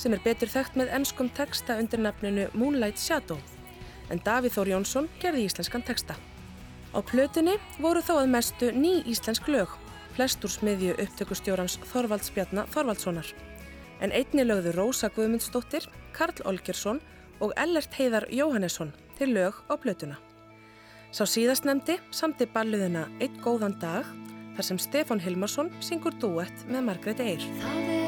sem er betur þekkt með enskum texta undir nafninu Moonlight Shadow en Davíð Þór Jónsson gerði íslenskan texta. Á plötunni voru þó að mestu ný íslensk lög, flest úr smiðju upptökustjórans Þorvalds Bjarnar Þorvaldssonar en einni lögðu Rósa Guðmundsdóttir, Karl Olgersson og Ellert Heiðar Jóhannesson til lög á plötuna. Sá síðastnemdi samti balluðina Eitt góðan dag þar sem Stefán Hilmarsson syngur duett með Margrét Eir.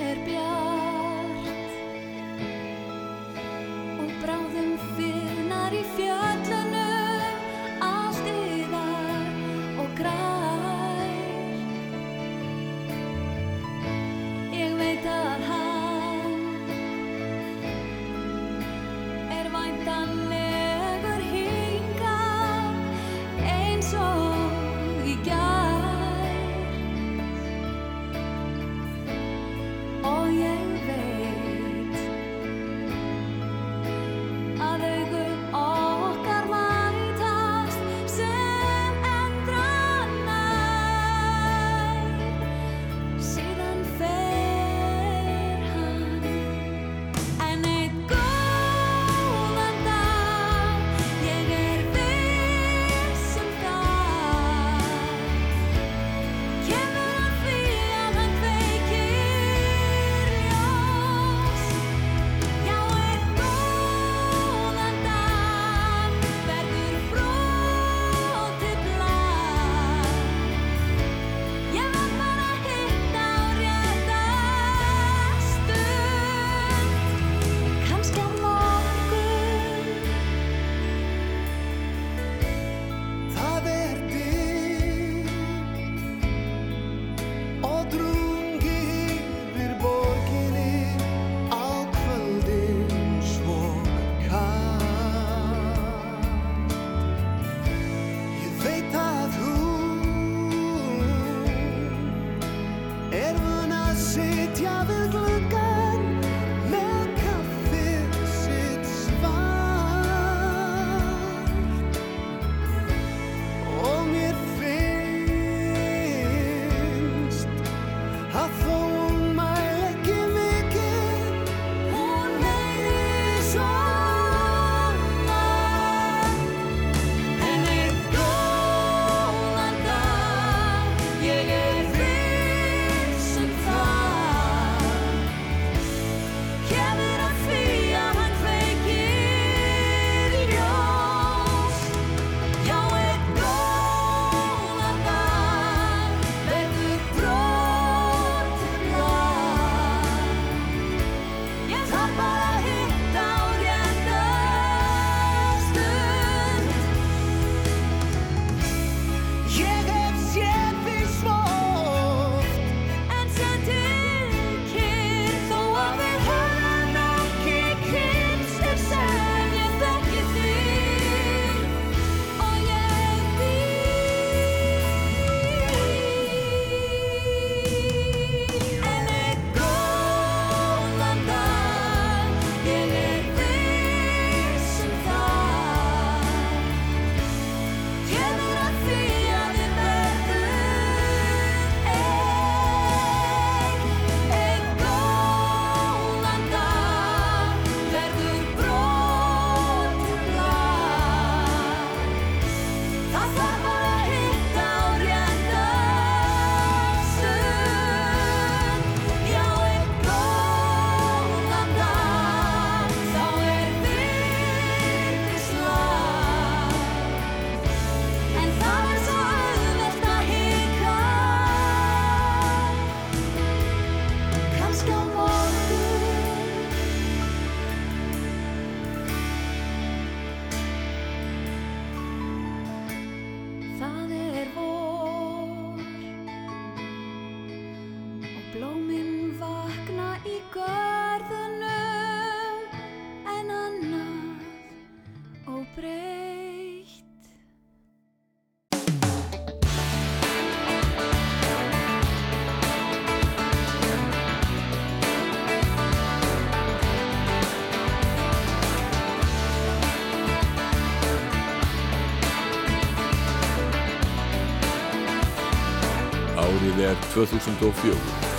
2004.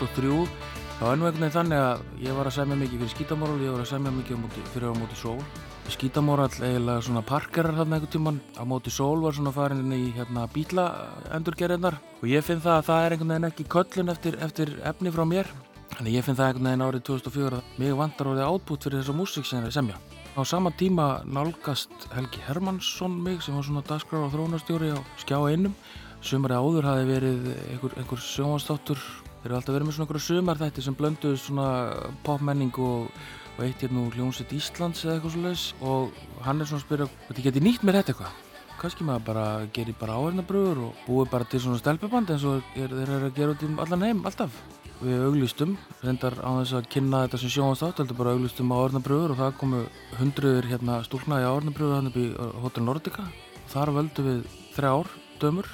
2003 þá veginn þannig að ég var að semja mikið fyrir skítamóral ég var að semja mikið á móti, fyrir á móti sól. Skítamóral eiginlega svona parkerar þarna einhvern tíman á móti sól var svona farin í hérna bíla endurgerðinnar og ég finn það að það er einhvern veginn ekki köllun eftir, eftir efni frá mér. Þannig ég finn það einhvern veginn árið 2004 að mig vantar orðið átbútt fyrir þessa músík sem ég er semja. Á sama tíma nálgast Helgi Hermansson mig sem var svona dagskrár og þróunarstjóri á skjá einum. Sumari áður hafi verið einhver, einhver sjónvastáttur þeir eru alltaf verið með svona einhverja sumarþætti sem blönduðu svona popmenning og, og eitt hérna úr hljómsveit Íslands eða eitthvað svo og hann er svona að spyrja hvort ég geti nýtt mér þetta eitthvað? Kannski maður bara gerir bara áhernabröður og búið bara til svona stelpuband eins og er, þeir eru að gera út í allan heim alltaf. Við auglistum, reyndar á þess að kynna þetta sem sjónvastátt, heldur bara auglistum á áhernabröður og það komu hundruður hérna stúlna í áhernabröður hann upp í uh, Hotel Nordica. Þar völdu við þrjár dömur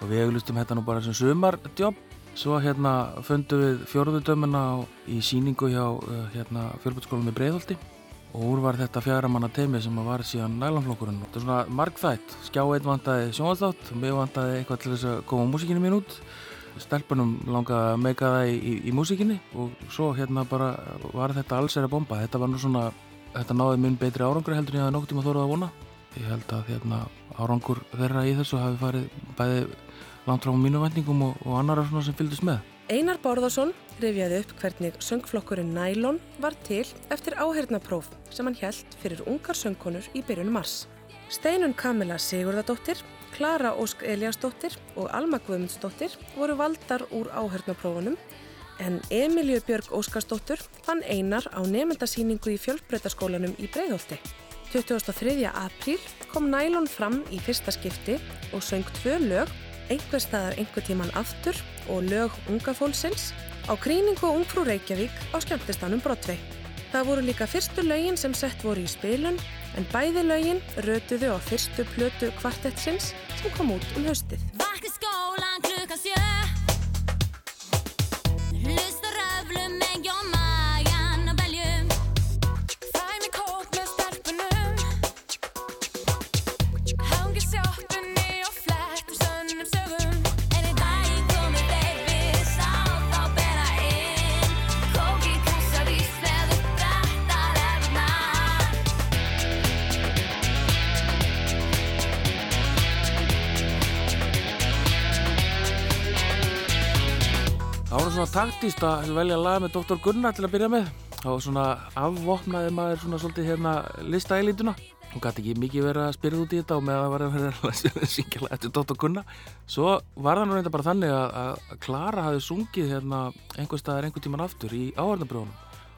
og við auglistum þetta nú bara sem sumardjobb svo hérna fundum við fjórðu dömuna á, í síningu hjá uh, hérna, fjölbætskólum í Breiðholti. Og úr var þetta fjaramanna teimi sem var síðan nælanflokkurinn þetta er svona margþætt, skjá einn vantaði sjónastátt mig vantaði eitthvað til þess að koma músíkinni mín út. Stelpunum langaði að meika það í, í, í músíkinni. Og svo hérna bara var þetta alls er að bomba. Þetta var nú svona, þetta náði mun betri árangur heldur en ég hafði nótt tíma þórað að vona. Ég held að hérna árangur þeirra í þessu hafi farið bæði langt frá mínu vendingum og, og annara svona sem fylgdist með Einar Bárðarsson rifjaði upp hvernig söngflokkurinn Nælon var til eftir áhernapróf sem hann held fyrir ungar söngkonur í byrjun mars. Steinun Kamila Sigurðardóttir, Klara Ósk Eliasdóttir og Alma Guðmundsdóttir voru valdar úr áhernaprófunum en Emilju Björg Óskarsdóttur fann Einar á nefndasýningu í fjölbreytaskólanum í Breiðholti. 23. apríl kom Nælon fram í fyrsta skipti og söng tvö lög einhver staðar einhver tíman aftur og lög unga fólksins á krýningu og ungfrú Reykjavík á skemmtistanum Brotvei. Það voru líka fyrstu lögin sem sett voru í spilun en bæði lögin rötuðu á fyrstu plötu kvartettsins sem kom út um haustið. Vakti skólan klukkan sjö Taktíst að velja lag með Dr. Gunnar til að byrja með. Var svona afvopnaði maður svona svolítið hérna listaelítuna. Hún gæti ekki mikið verið að spyrja út í þetta og með að það var að vera að syngja eftir Dr. Gunnar. Svo var það nú reynda bara þannig að, að Klara hafi sungið hérna einhver staðar einhver tíman aftur í áhörnabrjónum.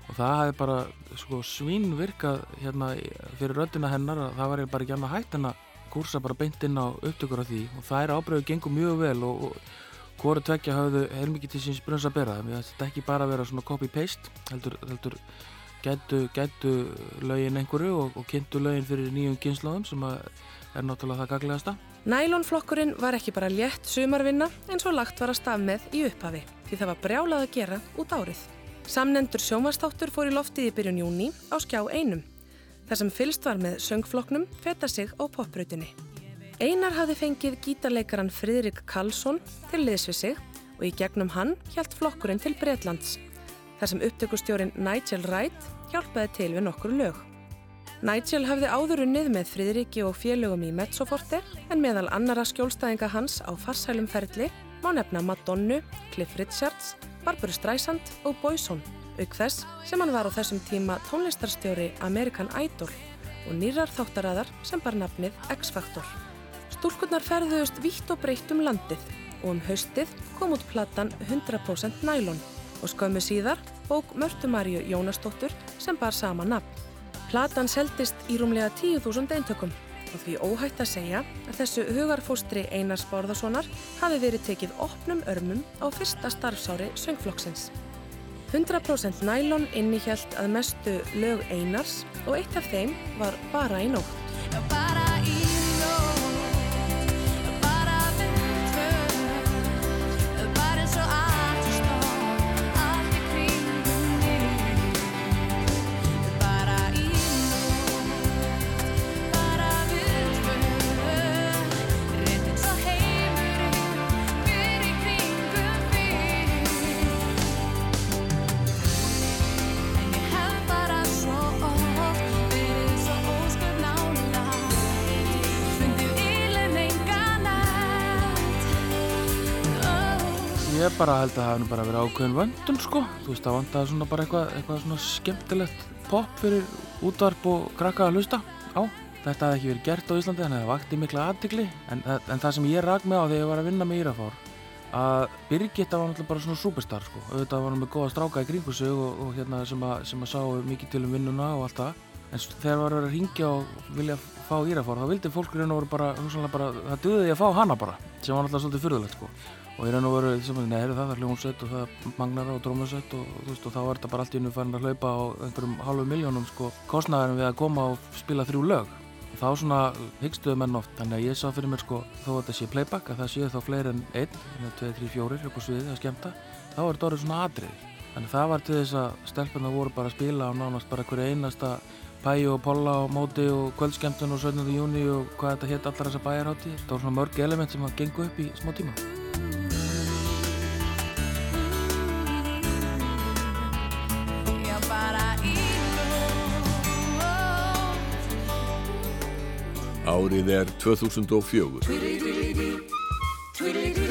Og það hafi bara sko, svín virkað hérna fyrir röddina hennar að það var bara ekki annað hægt en að kursa bara beint inn á upptökur af því og það er ábreyðu gengur mjög vel og, og hvori tveggja hafðu heilmikið til síns brunns að bera það þetta ekki bara að vera svona copy-paste heldur, heldur gætu, gætu lögin einhverju og, og kynntu lögin fyrir nýjum kynnslóðum sem að er náttúrulega það gaglegasta Nælonflokkurinn var ekki bara létt sumarvinna eins og lagt var að staf með í upphafi því það var brjálað að gera út árið. Samnendur sjónvastáttur fór í loftið í byrjun júni á skjá einum þar sem fylst var með söngflokknum feta sig á popbrautinni. Einar hafði fengið gítarleikaran Friðrik Karlsson til liðs við sig og í gegnum hann hjælt flokkurinn til Breitlands þar sem upptökustjórin Nigel Wright hjálpaði til við nokkur lög. Nigel hafði áður unnið með Friðriki og félögum í Mezzoforte en meðal annara skjólstæðinga hans á farsælum ferli má nefna Madonnu, Cliff Richards, Barbara Streisand og Boyzone, auk þess sem hann var á þessum tíma tónlistarstjóri American Idol og nýrar þáttaræðar sem bar nafnið X-Factor. Stúlkurnar ferðuðust vítt og breytt um landið og um haustið kom út platan 100% nælon og skömmu síðar bók Mörtu Maríu Jónasdóttur sem bar sama nafn. Platan seldist í rúmlega 10.000 eintökum og því óhætt að segja að þessu hugarfóstri Einars Bárðarssonar hafi verið tekið opnum örmum á fyrsta starfsári söngflokksins. 100% nælon innihjælt að mestu lög Einars og eitt af þeim var. Bara í nótt, bara held að það hefði bara verið ákveðin vöndun sko. Þú veist, það vantaði svona bara eitthvað, eitthvað svona skemmtilegt pop fyrir útvarp og krakka að hlusta á. Þetta hefði ekki verið gert á Íslandi þannig að það vakti mikla aðtikli. En, en það sem ég rak með á þegar ég var að vinna með Írafár, að Birgitta var náttúrulega bara svona superstar sko. Auðvitað var hann með góða stráka í sig og, og hérna sem að, sem að sáu mikið til um vinnuna og allt það. En þegar var verið að ringja og vilja fá Írafár, þá vildi fólk í raun og veru bara, bara, það duði því að fá hana bara, sem var náttúrulega svolítið furðulegt sko. Og í raun og veru, það, það er hljómsveit og það er magnara og drómusveit og, og þá er þetta bara allt í unnu farin að hlaupa á einhverjum halvu miljónum sko, kostnæðarum við að koma og spila þrjú lög. Og þá svona hyggstuðu menn oft, þannig að ég sá fyrir mér sko, þó að þetta sé playback, að það séu þá fleiri en einn, hérna 2, 3, 4 upp á sviði að skemmta, þá er þetta orðið svona atrið. Þannig að það var til þess að stelpurna voru bara að spila á nánast bara hverju einasta pæju og polla og móti og kvöldskemmtun og 17. júni og hvað þetta hétt allar þessar bæjarhátti. Það var svona mörg element sem að gengu upp í smá tíma. Árið er 2004. Ég fekk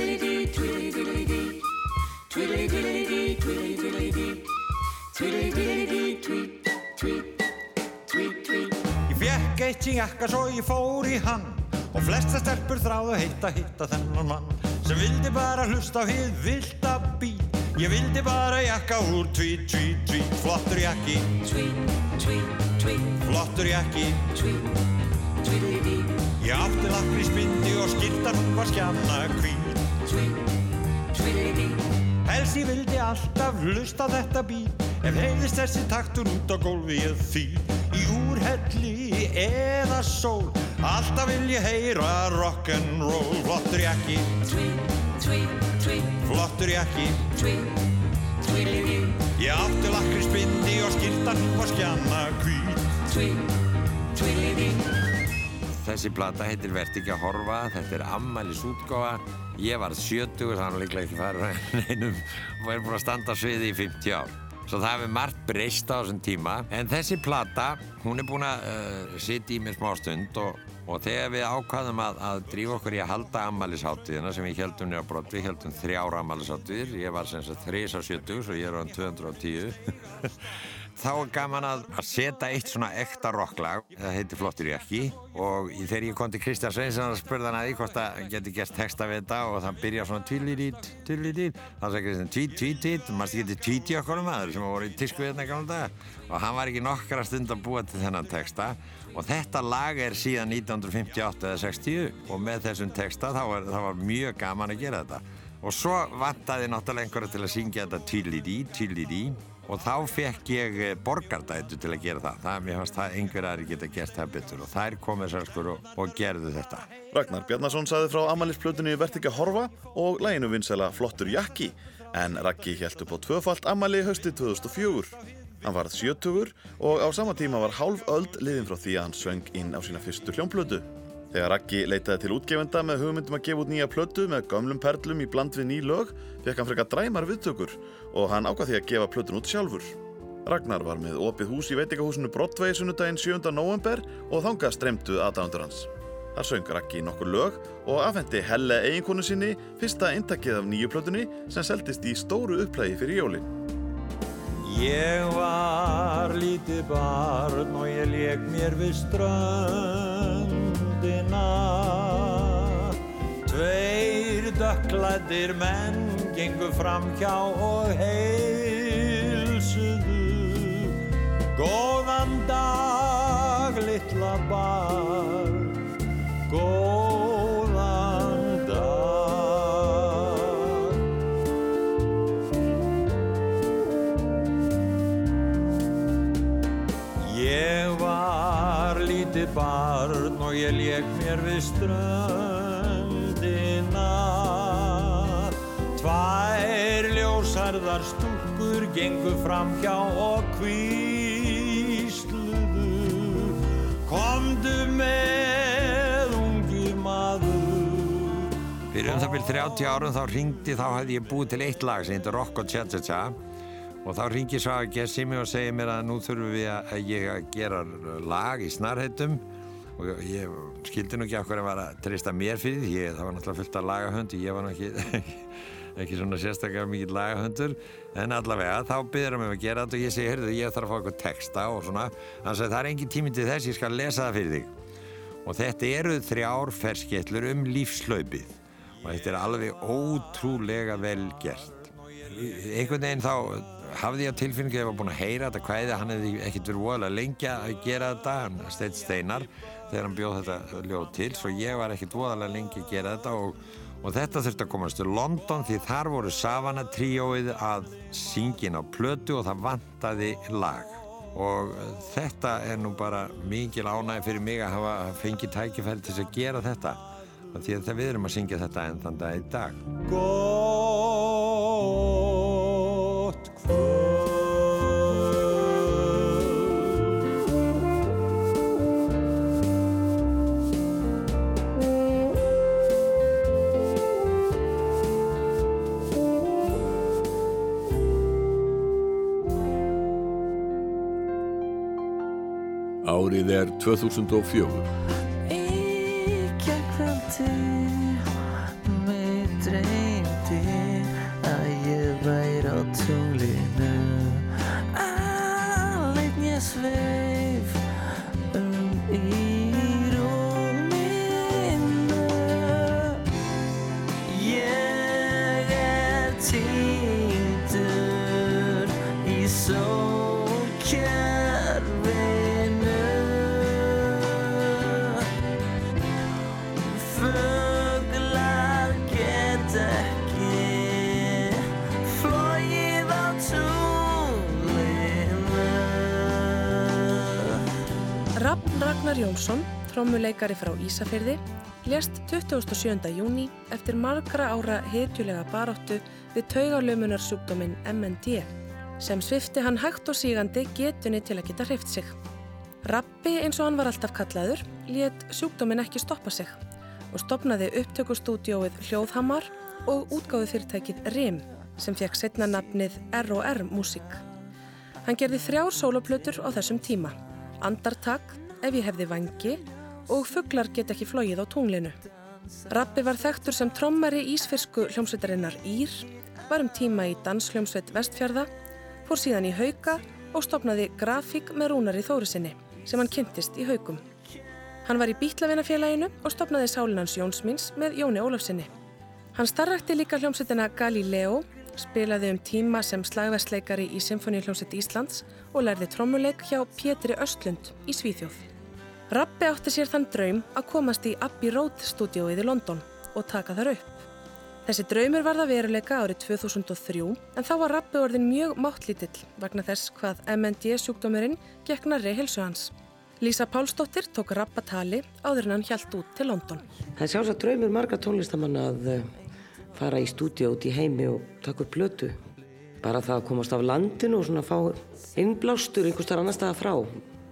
eitt í jakka svo ég fór í hann. Og flesta stelpur þráðu heitt að hitta þennan mann Sem vildi bara hlusta á hið vilda bít Ég vildi bara jakka úr tvít, tvít, tvít Flottur jakki. Tvít, tvít, tvít Flottur jakki. Tvít, tvít, tvít Ég átti lakrísbindi og skiltan hún var skjanna hvít. Tvít, tvít, tvít Helsi vildi alltaf hlusta þetta bít Ef heiðist þessi taktur út á gólfi ég því Í úrhelli eða sól. Alltaf vil ég heyra rock'n'roll Flottur jakki. Tweet, tweet, tweet Flottur jakki. Tweet, tweet, tweet Ég átti lakrísbindi og skiltan var skjanna hvít. Tweet, tweet, tweet Þessi plata heitir Vert ekki að horfa, þetta er ammælis útgáfa. Ég var 70, þannig líklega ekki farið neinum. Og er búin að standa sviði í 50 ár. Svo það hefur margt breyst á þessum tíma. En þessi plata, hún er búin að uh, sitja í mér smá stund og, og þegar við ákvaðum að, að drífa okkur í að halda ammælisháttíðina sem við heldum nýra brott, við heldum þrjára ammælisháttíðir. Ég var sem sagt 3 á 70, svo ég er á 210. Þá er gaman að, að setja eitt svona ekta rocklag, það heitir Flottur jakki og í- þegar ég kom til Kristján Sveinsson og spurði hann að því hvort það geti gert texta við þetta og það byrja svona tillidít, tillidít, þá sagði Kristján tvít, tvít, tvít, maður geti tvít í okkur maður sem voru í tísku hérna gamla daga? Og hann var ekki nokkra stund að búa til þennan texta. Og þetta lag er síðan 1958 eða 60 og með þessum texta þá var, það var mjög gaman að gera þetta. Og svo vantaði náttúrulega einhverja til að syngja þetta tillidí, tillidí og þá fekk ég eh, borgardætu til að gera það. Það, mér fannst það einhver aðri geta gert það betur og þær komið sérskur og, og gerðu þetta. Ragnar Bjarnason saði frá ammælisplötunni Vert ekki að horfa og læginu vinsela Flottur jakki en Raggi held upp á tvöfalt ammæli haustið 2004. Hann varð 70 og á sama tíma var hálf öld liðin frá því að hann söng inn á sína fyrstu hljómplötu. Þegar Raggi leitaði til útgefenda með hugmyndum að gefa út nýja plötu með gömlum perlum í bland við ný lög, fekk hann frekar dræmar viðtökur og hann ákvað því að gefa plötun út sjálfur. Ragnar var með opið hús í veitingahúsinu Broadway sunnudaginn 7. november og þangað streymdu aðdándur hans. Þar söng Raggi nokkur lög og afhendi Helle eiginkonu sinni fyrsta eintakið af nýju plötunni sem seldist í stóru upplægi fyrir jólinn. Ég var lítið barn og ég leik mér við ströndina Tveir dökklættir menn gengu fram hjá og heilsuðu. Góðan dag, litla barn, ljósarðar stúlkur gengu fram hjá og kvísluðu Komdu með ungi maður. Fyrir um það byrjum 30 árum þá ringdi, þá hefði ég búið til eitt lag sem heitir Rock og Cha-Cha-Cha og þá ringi Svaga Gessi mig og segir mér að nú þurfum við að, að ég að gera lag í snarheitum. Og ég skildi nú ekki hverju að var að treysta mér fyrir því, það var náttúrulega fullt af lagahönd ég var nú ekki, ekki svona sérstaklega mikið lagahöndur en allavega þá byrður hann mig að gera þetta og ég segi, heyrðu, ég þarf að fá eitthvað texta og svona, hann segi, það er engin tími til þess, ég skal lesa það fyrir þig. Og þetta eru þrjár ferskettlur um lífslaupið og þetta er alveg ótrúlega vel gert. Einhvern veginn þá hafði ég á tilfinningu að ég var búinn að heyra þetta kvæði hann hefði ekkert verið voðalega lengi að gera þetta hann steitt steinar þegar hann bjóð þetta ljóð til svo ég var ekkert voðalega lengi að gera þetta og, og þetta þurfti að komast til London því þar voru Savana tríóið að syngin á plötu og það vantaði lag. Og þetta er nú bara mikil ánægi fyrir mig að hafa fengið tækifæri til að gera þetta því að við erum að syngja þetta enn þann dag í dag. Gott Árið er 2004. Ragnar Jónsson, trommuleikari frá Ísafyrði, lést 27. júni eftir margra ára hetjulega baráttu við taugalömunar sjúkdóminn MND sem svifti hann hægt og sígandi getunni til að geta hreift sig. Rappi eins og hann var alltaf kallaður lét sjúkdóminn ekki stoppa sig og stopnaði upptökustúdióið Hljóðhamar og útgáðu fyrirtækið RIM sem fekk setna nafnið R&R Músík. Hann gerði þrjár sóloplötur á þessum tíma. Andartak, ef ég hefði vangi og fuglar get ekki flóið á tunglinu. Rappi var þekktur sem trommari ísfirsku hljómsveitarinnar Ír, var um tíma í danshljómsveit Vestfjörða, fór síðan í Hauka og stopnaði grafík með Rúnari Þórusinni sem hann kynntist í Haukum. Hann var í Bítlavinafélaginu og stopnaði Sálinans Jónsmins með Jóni Ólafsinni. Hann starrakti líka hljómsveitina Galileo, spilaði um tíma sem slagversleikari í Symfóníuhljómsveit Íslands og lærði trommuleik hjá Pétri Östlund í Svíþjóð. Rappi átti sér þann draum að komast í Abbey Road stúdióið í London og taka þar upp. Þessi draumur var það veruleika árið 2003 en þá var Rappi orðin mjög máttlítill vegna þess hvað MND sjúkdómurinn gekk nærri helsu hans. Lísa Pálsdóttir tók Rappa tali áður en hann hjælt út til London. Það er sjálfsagt draumur marga tónlistamanna að eh, fara í stúdíu út í heimi og taka upp plötu. Bara það að komast af landinu og svona fá innblástur einhvers þar annar staða frá.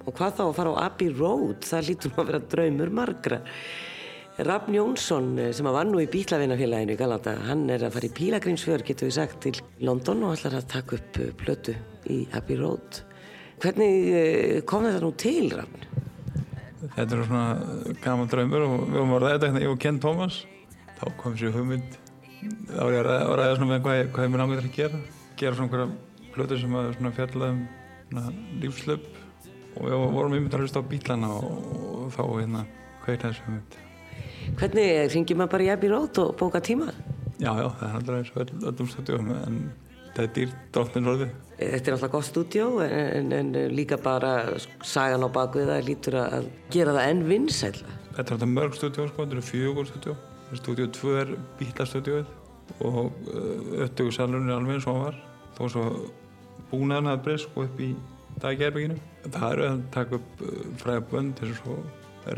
Og hvað þá að fara á Abbey Road, það lítur nú að vera draumur margra. Rafn Jónsson eh, sem að var nú í Bíklavinafélaginu í Galata, hann er að fara í pílagrímsfjör, getur við sagt, til London og ætlar að taka upp eh, plötu í Abbey Road. Hvernig eh, kom þetta nú til, Rafn? Þetta er svona gaman draumur og við vorum að ræða þetta hérna, ég og Ken Thomas. Þá kom sér hugmynd, þá var ég að ræða, ræða svona með hvað, ég- hvað ég mér námið til að gera. Gera svona einhverja plötur sem að svona fjalla um svona lífslöp og við vorum einmitt að hlusta á bílana og, og þá hérna kveikta þessu hugmynd. Hvernig ringir maður bara í Abbey Road og bóka tíma? Já, já, það er alltaf eins og öll, öllum stúdíum en þetta er dýrt dróttinn orðið. Þetta er alltaf gott stúdjó en, en líka bara sagan á bakvið það lítur að gera það enn vinsælla. Þetta er alltaf mörg stúdíu sko, þetta eru fjögur stúdíu. Stúdíu 2 er bílastúdíuð og uh, upptökusalurinn er alveg eins og hann var. Þó svo búnaðan hafði breyst sko upp í daggerbygginu. Það eru að taka upp uh, fræða bönd eins og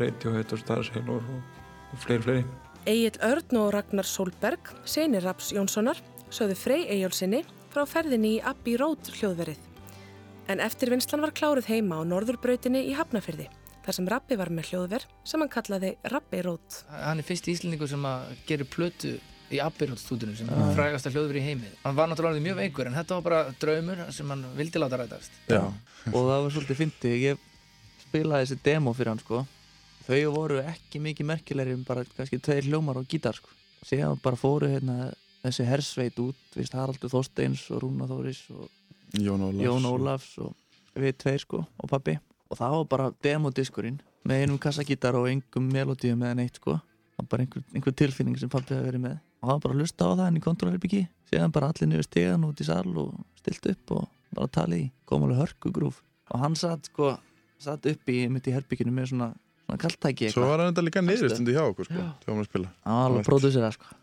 Radiohead og Starsailor og, og fleiri fleiri. Egil Örn og Ragnar Solberg, senir Raps Jónssonar, sögðu Frey Egilsinni frá ferðinni í Abbey Road hljóðverið. En eftirvinnslan var kláruð heima á norðurbrautinni í Hafnafyrði, þar sem Rappi var með hljóðver sem hann kallaði Rappi Road. Hann er fyrst íslendingur sem að gerir plötu í Abbey-Road stúdíunum sem Já. er frægasta hljóður í heimi. Hann var náttúrulega mjög veikur en þetta var bara draumur sem hann vildi láta rætast. Já, og það var svolítið fyndið, ég spilaði þessi demo fyrir hann sko. Þau voru ekki mikið merkilegri en bara kannski tveir hljómar og gítar sko. Síðan bara fóru hérna þessi hersveit út, viðst Haraldur Þorsteins og Rúna Þóris og Jón Ólafs Jón og- Ólafs og við tveir sko og pappi og það var bara demodiskurinn með einum kassagítar og engum melodíum eða neitt sko. Það var bara einhver, einhver tilfinning sem pappi hefði verið með og það var bara að hlusta á það hann í kontrolherbyggi síðan bara allir niður stegan út í sal og stilt upp og bara talið í. Kom alveg hörkugrúf. Og hann satt sko satt upp í mitt í herbygginu með svona, svona kaltæki Svo var hann þetta líka niðurstundi hjá okkur sko, þegar hann spila. hann var alveg pródúsera sko.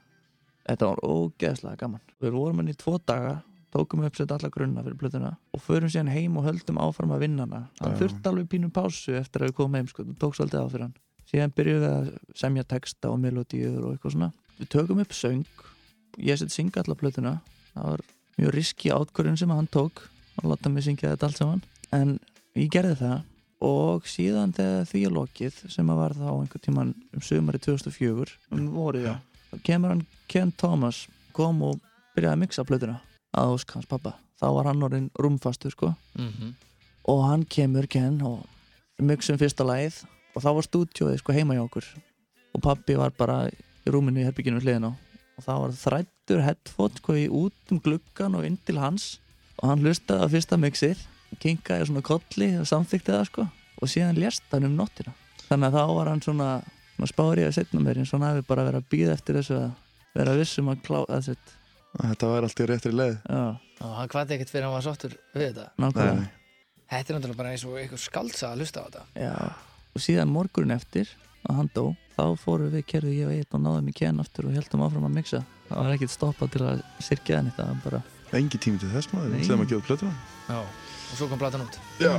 Þetta var ógeðslega gaman. Við vorum hann í tvo daga tókum upp sett alla grunna fyrir plötuna og förum síðan heim og höldum áfram að vinna hana. Hann þurfti alveg pínu pásu eftir að við komum heim sko, það tók svolítið á fyrir hann. Síðan byrjuðum við að semja texta og melodíur og eitthvað svona við tökum upp söng. Ég sett synga alla plötuna. Það var mjög riski átkvörðun sem hann tók að láta mig syngja þetta allt saman. En ég gerði það. Og síðan þegar því er lokið sem að var þá einhvern tíman um sömari 2004 um vorið já. kemur hann Ken Thomas kom og byrjaði að mixa plötuna að ósk hans pappa þá var hann orðin rúmfastur sko. Mhm. og hann kemur Ken og mixum fyrsta lagið. Og þá var stúdjóið sko heima hjá okkur. Og pappi var bara rúminu í herbygginu við hliðina á og þá var þrættur headphone sko í út um gluggan og inn til hans og hann hlustaði á fyrsta mixið kinkaði svona kolli og samþykti það sko og síðan lést hann um nóttina þannig að þá var hann svona, svona spárið að setna mér eins og hann hafi bara verið að býða eftir þessu að vera vissum að klá að sett Þetta var allt í réttri leið. Já. Og hann hvati ekkert fyrir að hann var sáttur við þetta. Nákvæmlega. Þetta er náttúrulega bara eins og eitthvað skaldsa að hlusta á þetta. Já, og síðan morgunin eftir að hann dó, þá fórum við kerðu ég og einn og náðum í ken aftur og heldum áfram að mixa það var ekkert stoppað til að sirkja henni það var bara Engi tími til þess maður, sem að gefa plötuna. Já. Og svo kom platan út. Já.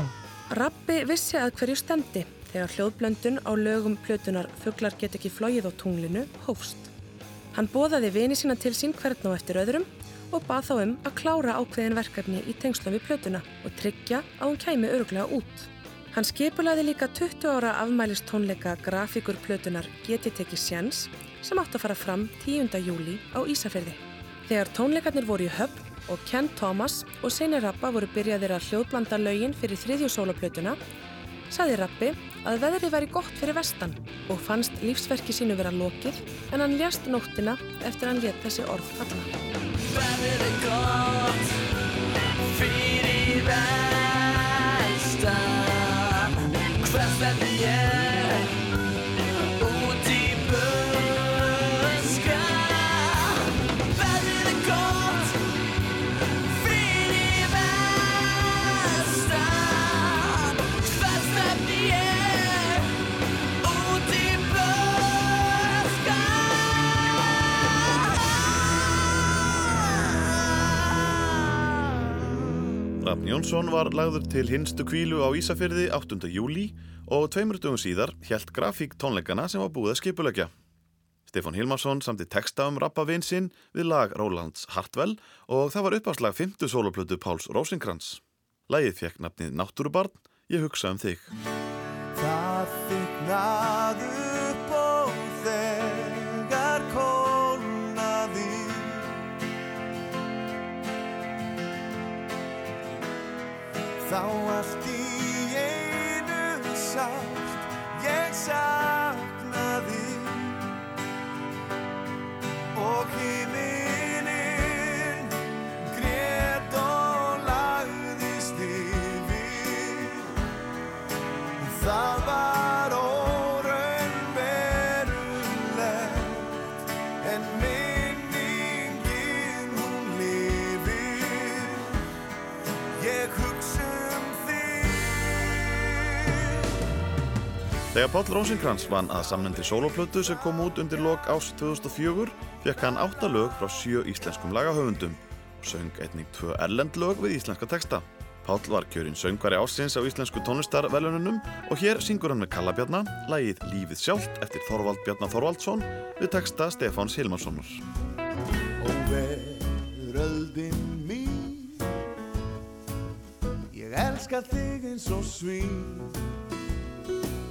Rappi vissi að hverju stemdi þegar hljóðblöndun á lögum plötunar Fuglar get ekki flóið á tunglinu hófst. Hann bóðaði vini sína til sín hvern og eftir öðrum og bað þá um að klára ákveðin verkefni í tengslum við plötuna og tryggja að hún kæmi öruglega út. Hann skipulaði líka 20 ára afmælist tónleika grafíkur plötunar Geti tekið sjens sem átt að fara fram 10. júli á Ísafirði. Þegar tónleikarnir voru í höfn og Ken Thomas og Seinir Rappa voru byrjaðir að hljóðblanda lögin fyrir þriðju sólaplötuna, saði Rappi að veðrið væri gott fyrir vestan og fannst lífsverki sínu vera lokið en hann ljast nóttina eftir hann let þessi orð falla. Veðrið er gott fyrir vestan Hvert verði ég Rafn Jónsson var lagður til hinstu kvílu á Ísafyrði 8. júli og tveimur dögum síðar hjælt grafík tónleikana sem var búið að skipulegja. Stefán Hilmarsson samti texta um rappavinn sinn við lag Rólands Hartwell og það var uppáslag 5. soloplötu Páls Rósinkrans. Lægið fekk nafnið Náttúrubarn Ég hugsa um þig. Það þyknaði upp Þá allt í einu sátt ég saknaði. Og himinin grét og lagðist yfir. Það Þegar Páll Rósinkrans vann að samnendi soloplötu sem kom út undir lok ás 2004 fekk hann átta lög frá sjö íslenskum lagahöfundum og söng einnig tvö erlend lög við íslenska texta. Páll var kjörinn söngvari ásins á íslensku tónlistarvelununum og hér syngur hann með Kallabjarna lagið Lífið sjálft eftir Þorvald Bjarnar Þorvaldsson við texta Stefáns Hilmarssonar. Og veröldin mín Ég elska þig eins og svín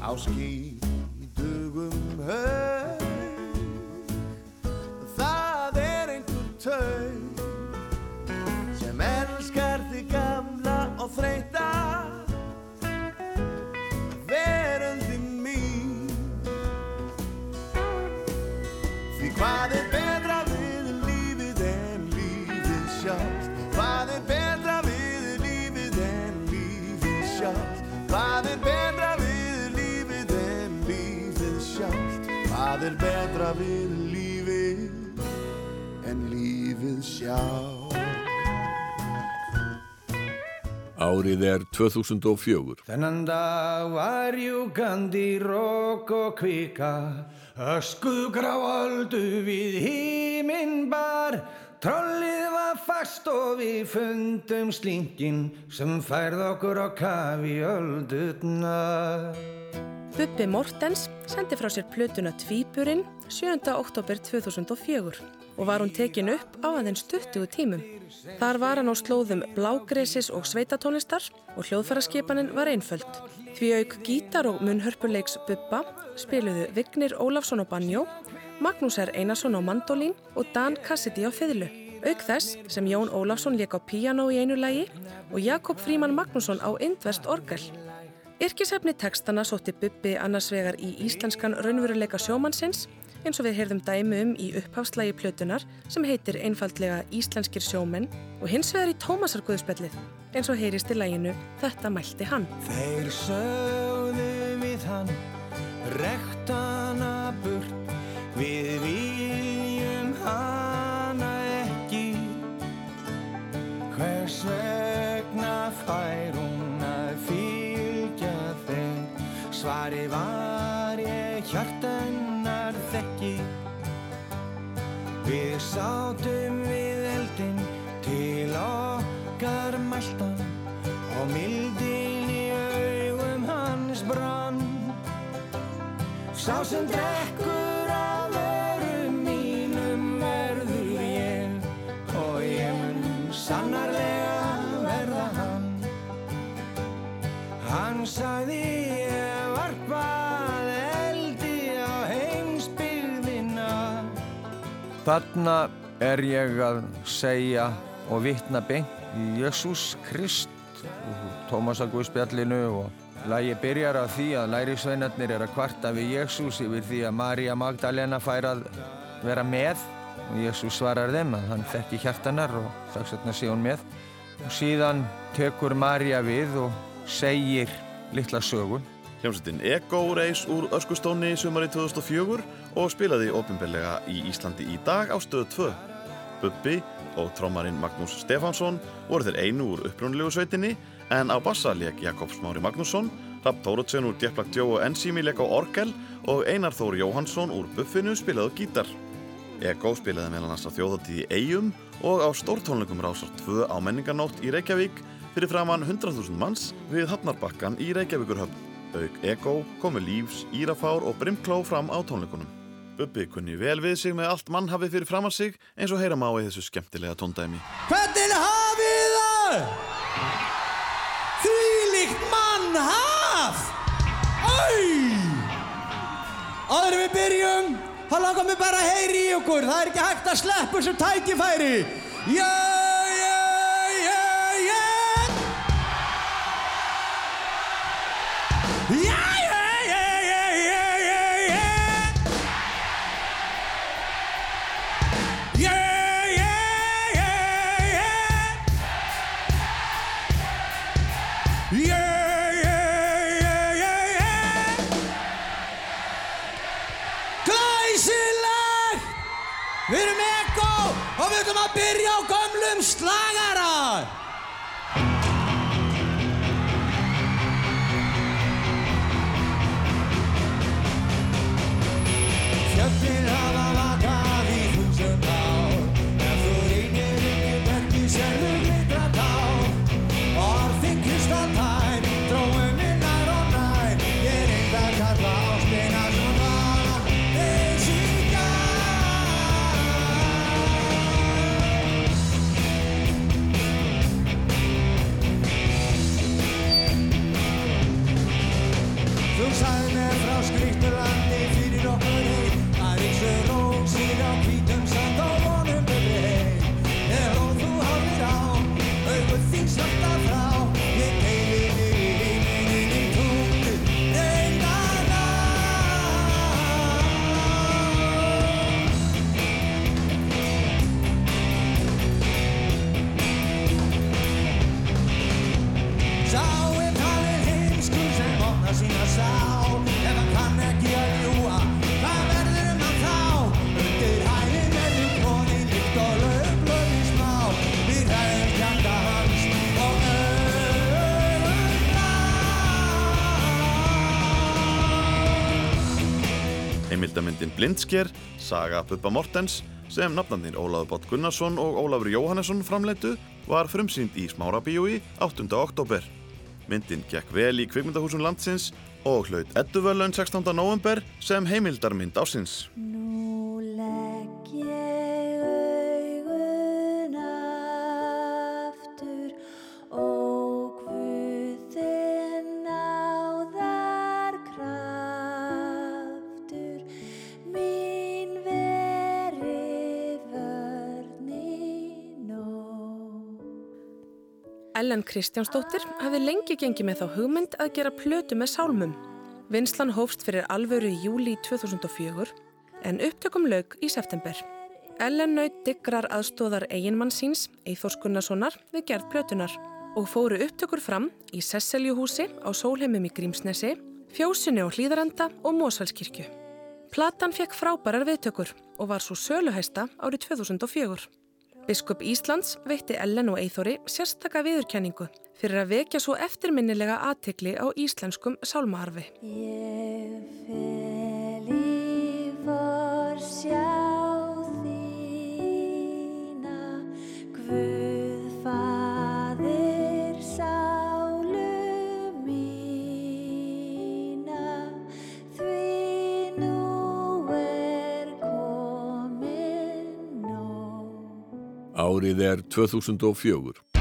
Á skítugum haug Það er einhver taug Sem elskar þig gamla og þreita Hvað er betra við lífið en lífið sjálft? Árið er 2004. Þennan dag var júkandi rók og kvika Öskugrá öldu við híminn bar Trollið var fast og við fundum slinkinn sem færð okkur á kafi öldutnar Bubbi Mortens sendi frá sér plötuna Tvíburinn 7. oktober 2004 og var hún tekin upp á aðeins 20 tímum. Þar var hann á slóðum blágresis og sveitatónlistar og hljóðfæraskipanin var einföld. Því auk gítar og munnhörpuleiks Bubba spiluðu Vignir Ólafsson á banjó, Magnús R. Einarsson á mandolín og Dan Cassidy á fiðlu. Auk þess sem Jón Ólafsson lék á píanó í einu lægi og Jakob Fríman Magnússon á indvest orgel. Yrkisefni tekstana sótti Bubbi annars vegar í íslenskan raunveruleika sjómannsins eins og við heyrðum dæmi um í upphafslægi plötunar sem heitir einfaldlega Íslenskir sjómenn og hins vegar í Tómasarguðspellið eins og heyrist í læginu Þetta mælti hann. Þeir sögðu við hann rektana burt Við viljum hana ekki Hvers vegna fær hún Svari var ég hjartannar þekki. Við sátum við eldin til okkar mæltan og mildin í augum hans brann. Sá sem drekkur af örum mínum verður ég og ég mun sannarlega verða hann. Hann sagði ég Þarna er ég að segja og vitna beint í Jésús Krist Tómasar Guðspjallinu og lagi byrjar á því að lærisveinarnir er að kvarta við Jésús yfir því að María Magdalena fær að vera með og Jésús svarar þeim að hann þekki hjartanar og strax þarna sé hún með. Og síðan tekur María við og segir litla sögu. Hljómsveitin Ego reis úr Öskustóni sumari 2004 og spilaði ofinbellega í Íslandi í dag á stöðu 2. Bubbi og trómarinn Magnús Stefánsson voru þeir einu úr upprúnulegu sveitinni en á bassa leik Jakob Smári Magnússon, Rapp Tóruðsson úr Djeplak Djó og Enzimi leik á orgel og Einar Þór Jóhansson úr Buffinu spilaði gítar. Ego spilaði meðal hans á þjóðatíði Eyjum og á stórtónleikum rásar 2 á menningarnótt í Reykjavík fyrir framann 100.000 manns við Hafnarbakkan í Reykjavíkurhöfn. Auk Ego komu Lífs, Írafár og Brimkló fram á tónleikunum. Bubbi kunni vel við sig með allt mann hafið fyrir framann sig eins og heyra má í þessu skemmtilega tóndæmi. Hvernig hafið það? Þvílíkt mann Æ! Áður en við byrjum, þá langar mér bara að heyri í okkur. Það er ekki hægt að sleppa þessu tækifæri. Já, Heimildamindin Blindsker, Saga Bubba Mortens sem nafnandinn Ólafur Bott Gunnarsson og Ólafur Jóhannesson framleitu var frumsýnd í Smárabíói 8. oktober. Myndin gekk vel í kvikmyndahúsum landsins og hlaut Edduvöllun 16. november sem heimildarmynd ásins. Nú legg Ellen Kristjánsdóttir hafði lengi gengið með þá hugmynd að gera plötu með sálmum. Vinslan hófst fyrir alvöru í júli 2004 en upptökum lauk í september. Ellen naut digrar aðstóðar eiginmann síns, Eithors Gunnarssonar, við gerð plötunar og fóru upptökur fram í Sesseljuhúsi á Sólheimum í Grímsnesi, Fjósinni á Hlýðarenda og Mósfellskirkju. Platan fekk frábærar viðtökur og var svo söluhæsta árið 2004. Biskup Íslands veitti Ellen og Eithori sérstaka viðurkenningu fyrir að vekja svo eftirminnilega aðtekli á íslenskum sálmaarfi. Ég er 2004.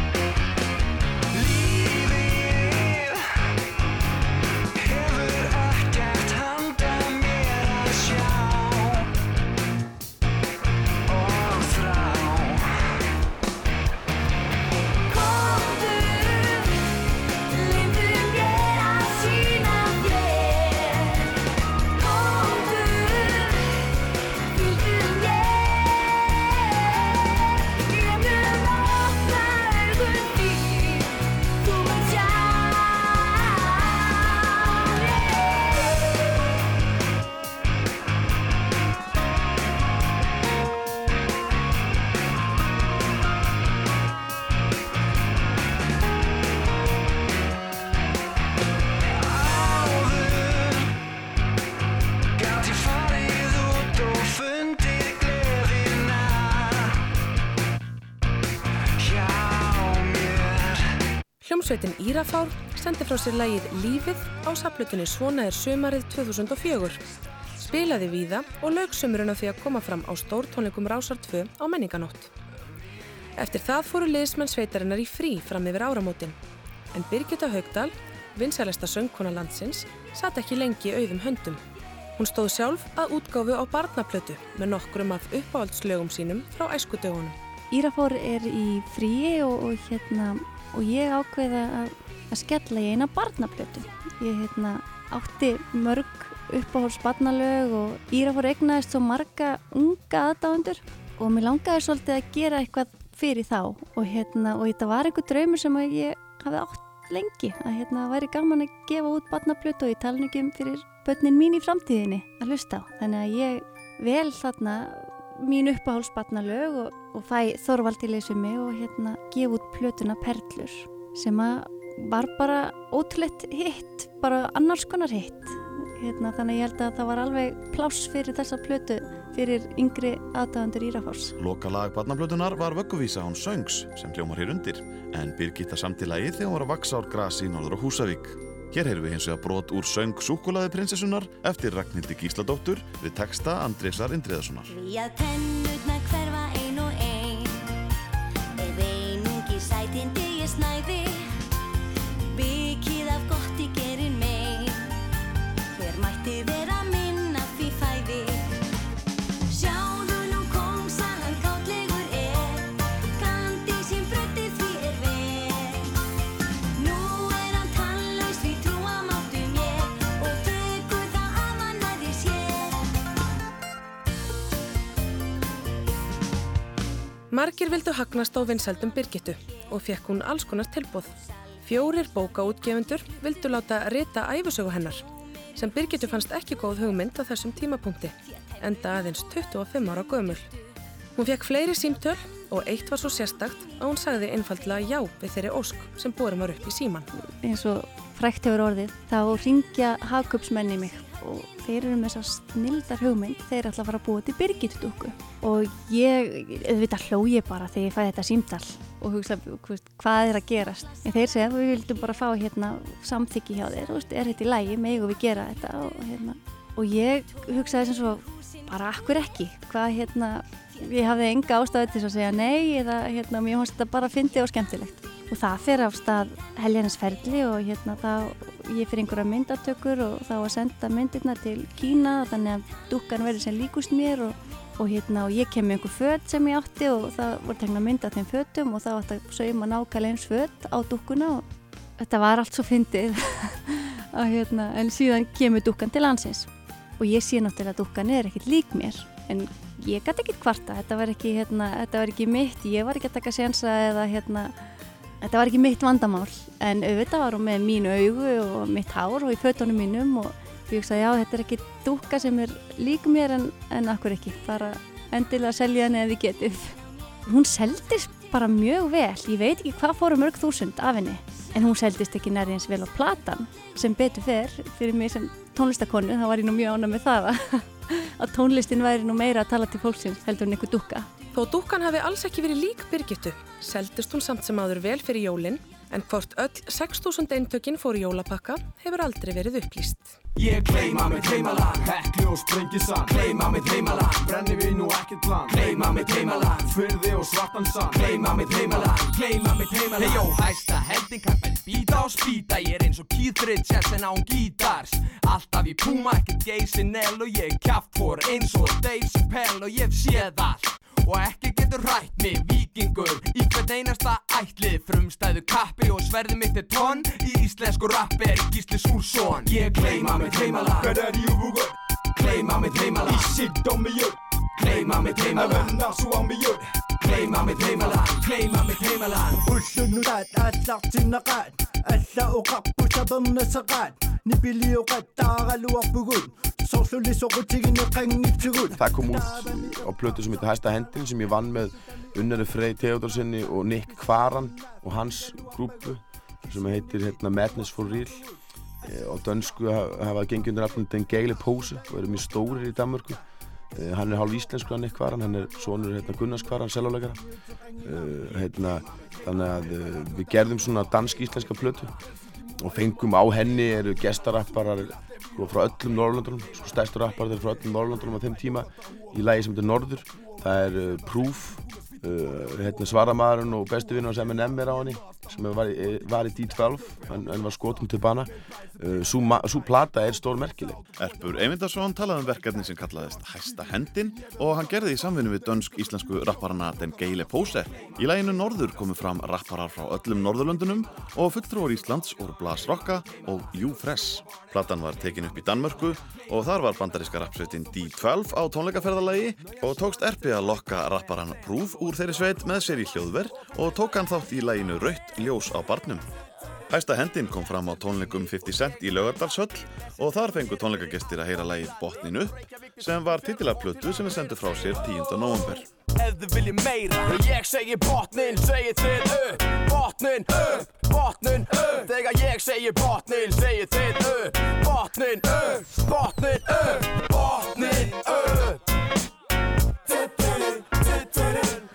sér lægið Lífið á saplutinni Svona er sömarið 2004. Spilaði víða og lauk sömurinn á því að koma fram á stórtónleikum Rásar 2 á menninganótt. Eftir það fóru liðsmenn sveitarinnar í frí fram yfir áramótin. En Birgitta Haugdal, vinsælesta söngkona landsins, satt ekki lengi auðum höndum. Hún stóð sjálf að útgáfu á barnaplötu með nokkrum af uppáhaldslögum sínum frá æskudögunum. Írafór er í fríi og, og, hérna, og ég ákveða að, að skella í eina barnaplötu. Ég hérna, átti mörg uppáhalds barnalög og Írafór egnaðist svo marga unga aðdáðundur og mér langaði svolítið að gera eitthvað fyrir þá og, hérna, og þetta var einhver draumur sem ég hafi átt lengi að hérna væri gaman að gefa út barnaplötu og ég tala ekki um fyrir börnin mín í framtíðinni að hlusta á. Þannig að ég vel þarna mín uppáhaldsbarnalög og, og fæ Þorvald til þessu mig og hérna gefa út plötuna Perlur sem að var bara ótrúleitt hitt, bara annars konar hitt. Hérna, þannig að ég held að það var alveg pláss fyrir þessa plötu fyrir yngri aðdáðandur Írafárs. Loka lag barnablötunar var vögguvísa án söngs sem hljómar hér undir en Birgitta samtilagi þegar hún var að vaksa ár grasi í norður á Húsavík. Hér heyrðum við hins vegar brot úr söng Súkulaði prinsessunar eftir Ragnhildi Gísladóttur við texta Andrésar Indriðasonar. Margir vildu hagnast á vinsældum Birgittu og fekk hún alls konar tilbóð. Fjórir bókaútgefundur vildu láta rita æfusögu hennar sem Birgittu fannst ekki góð hugmynd á þessum tímapunkti, enda aðeins 25 ára gömul. Hún fekk fleiri símtöl og eitt var svo sérstakt að hún sagði einfaldlega já við þeirri ósk sem borum var upp í síman. eins og frækt hefur orðið þá ringja hagköpsmenni mig og þeir eru með þess að snildar hugmynd þeir ætla að fara að búa til Birgitudúku og ég, auðvitað hló ég bara þegar ég fæði þetta símdal og hugsa hvað er að gerast? En þeir segja við vildum bara fá hérna samþykki hjá þeir, veist, er þetta í lægi megum við gera þetta? Og, hérna, og ég hugsaði sem svo bara akkur ekki, hvað hérna ég hafði enga ástæðu til að segja nei eða hérna, mér fannst þetta bara fyndi og skemmtilegt og það fer af stað heljarnas ferli og hérna þá ég fyrir einhverja myndatökur og þá að senda myndirna til Kína þannig að dúkkan verður sem líkust mér og, og hérna og ég kem með einhver föt sem ég átti og það voru tegna mynd af þeim fötum og þá átti að sauma nákvæmlega eins föt á dúkkuna og þetta var allt svo fyndið. Hérna en síðan kemur dúkkan til landsins og ég sé náttúrulega að dúkkan er ekkert lík mér en ég gæti ekkert kvarta þetta var ekki, hérna, þetta var ekki mitt ég var ekki að taka sensa eða hérna þetta var ekki mitt vandamál en auðvitað var hún með mínu augu og mitt hár og í fötunum mínum og ég hugsaði já þetta er ekki dúkka sem er lík mér en, en akkur ekki bara endilega selja henni ef þið getið. Hún seldist bara mjög vel ég veit ekki hvað fóru mörg þúsund af henni en hún seldist ekki nærið eins vel á platan. Sem betur fer fyrir mig sem tónlistakonu þá var ég nú mjög ána með það. að, að tónlistin væri nú meira að tala til fólksins heldur en einhver dúkka. Þó dúkkan hafi alls ekki verið lík Birgittu, seldist hún samt sem áður vel fyrir jólinn, en hvort öll 6.000 eintökin fór í jólapakka hefur aldrei verið upplýst. Ég kleima mitt heimaland, hekli og sprengisann Kleima mitt heimaland, brenni við nú ekkert land. Kleima mitt heimaland, fyrði og svartan sann Kleima mitt heimaland, kleima mitt heimaland Hey yo, hæsta hendingarmenn, býta og spýta. Ég er eins og Keith Richards en án gítars. Alltaf í Puma, ekkert geysinell Og ég kjaft fór eins og Dave Chappelle. Og ég hef séð allt Og ekki getur rætt mig vikingur Í hvern einasta ætlið. Frumstæðu kappi og sverði mitt er tonn Í íslensku rappi er Gísli Súrsson. Ég kleima mitt heimaland, hver er ég búgur? Kleima mitt heimaland, í síkdómi jög Kleima mitt heimaland, en svo á mig jög Kleima mitt heimaland, kleima mitt heimaland Usunurad atlaq sinaqad Alla uqappu sabamna saqad Nibili uqad taqaluaq bugul Sósuli soqutigini qangipsugul Það kom út á plötu sem heitir Hæsta hendin sem ég vann með Unnari Frey Theodorsinni og Nick Kvaran og hans grúpu sem heitir hérna, Madness for Real. Eh, og dönsku hafa, hafa gengið undir alveg den geili pósi og eru mjög stórir í Danmörku. Eh, hann er hálf íslensku hann Nick Kvaran, hann er sonur hérna, Gunnars Kvaran, selváleikara uh, hérna, þannig að við gerðum svona dansk-íslenska plötu og fengum á henni eru gestarapparar sko, frá öllum Norrlöndunum sko, stærstur rapparar eru frá öllum Norrlöndunum á þeim tíma í lagi sem heitir Norður. Það er uh, Proof uh, hérna, Svaramadurinn og bestu vinnur sem er á henni sem var í, var í D12 en, en var skotum til bana uh, svo, plata er stór merkileg Erpur Eyvindarsson talaði um verkefni sem kallaðist Hæsta hendin og hann gerði í samvinnu við dönsk-íslensku rapparana Den Geile Pose. Í læginu Norður komu fram rapparar frá öllum Norðurlöndunum og fulltrúar Íslands voru Blas Rocka og You Fresh. Platan var tekin upp í Danmörku og þar var bandaríska rapsveitin D12 á tónleikaferðalagi og tókst Erpi að lokka rapparan Proof úr þeirri sveit með sér í hljóðver og tók hann þátt í læginu Rautt ljós á barnum. Hæsta hendin kom fram á tónleikum 50 Cent í Laugardalshöll og þar fengu tónleikagestir að heyra lægið Botnin upp sem var titilaplötu sem við sendu frá sér 10. november. Ef þið viljið meira Ég segi botnin, segi þið upp Botnin upp, botnin upp Þegar ég segi botnin, segi þið upp Botnin upp, botnin upp Botnin upp Botnin upp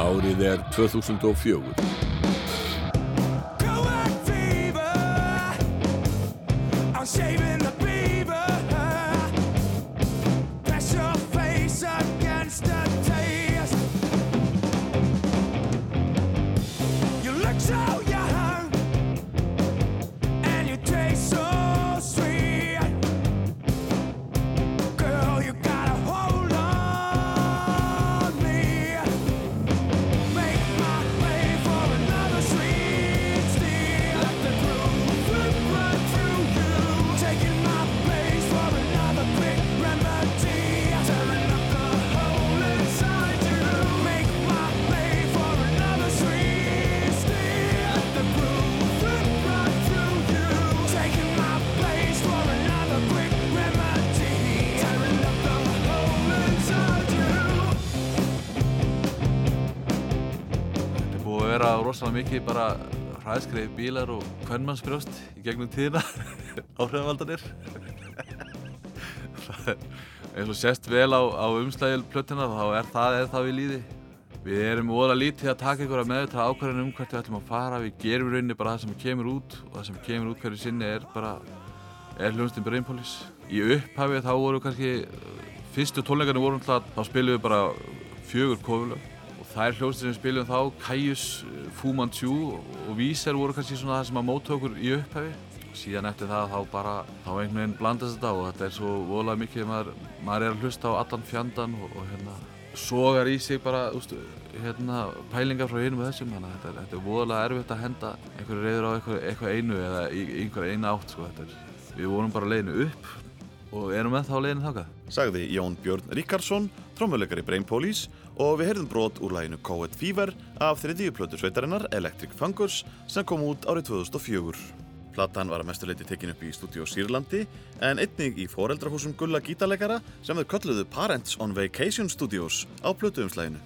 Árið er 2004. I'm shaving rosalega mikið bara hræðskreið bílar og kvennmannsbrjóst í gegnum tíðina, áhrifavaldanir. Eins og sést vel á, á umslægjul plötuna þá er það eða það við líði. Við erum óða lítið að taka einhverja meðvitað ákvarðan um hvert við ætlum að fara. Við gerum rauninni bara það sem kemur út og það sem kemur út hverju sinni er bara er hljómsdyn Brainpolis. Í upphafi þá voru kannski fyrstu tónleikarnir voru alltaf þá spilum við bara fjögur kofulög þær hljómsdyn sem spilum þá Kaius, Fu Manchu og Víser voru kannski svona það sem að móta okkur í upphafi. Síðan eftir það þá bara þá einhvern veginn blandast þetta og þetta er svo voðalega mikið maður, maður er að hlusta á allan fjandan og, og hérna sogar í sig bara úst, hérna, pælingar frá hinum og þessum. Þannig að þetta, er- voðalega erfitt að henda einhverju reyður á eitthvað, eitthvað einu eða í, í einhverja eina átt sko, þetta er, við vorum bara leiðinu upp og erum með þá leiðinu þákað Sagði Jón Björn Ríkarsson, trommuleikari Brain Police og við heyrðum brot úr læginu Coed Fever af þriðju plötu sveitarinnar Electric Fungers sem kom út árið 2004. Platan var að mestuleiti tekin upp í stúdíó Sýrlandi en einnig í foreldrahúsum gulla gítarleikara sem þau kölluðu Parents on Vacation Studios á plötuumslæginu.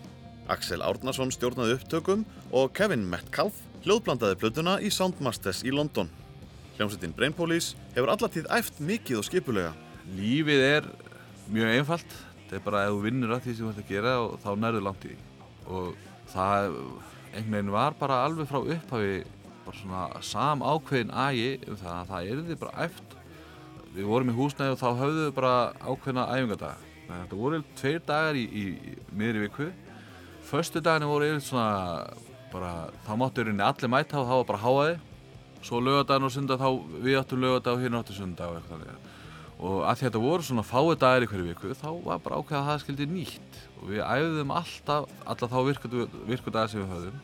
Axel Árnason stjórnaði upptökum og Kevin Metcalf hljóðblandaði plötuna í Soundmasters í London. Hljómsveitin Brain Police hefur allatíð æft mikið og skipulega. Lífið er mjög einfalt þetta er bara að þú vinnur að því sem þú ert að gera og þá nærðu langt í og það einhvern veginn var bara alveg frá upphafi bara svona sam ákveðin agi um það að það erði bara æft. Við vorum í húsnæði og þá höfðum við bara ákveðna æfingadaga. Þetta voru tveir dagar í, í, í miðri viku. Föstu daginu voru yfir svona bara, þá máttu rauninni allir mæta og þá var bara háaði svo lögadaginn og sundag þá við áttum lögadag og hérna áttum sundag og eitthvað og að því að þetta voru svona fáið dagar í hverju viku þá var bara ákveð að það skildi nýtt. Og við æfðum alltaf alla þá virkudagar sem við höfðum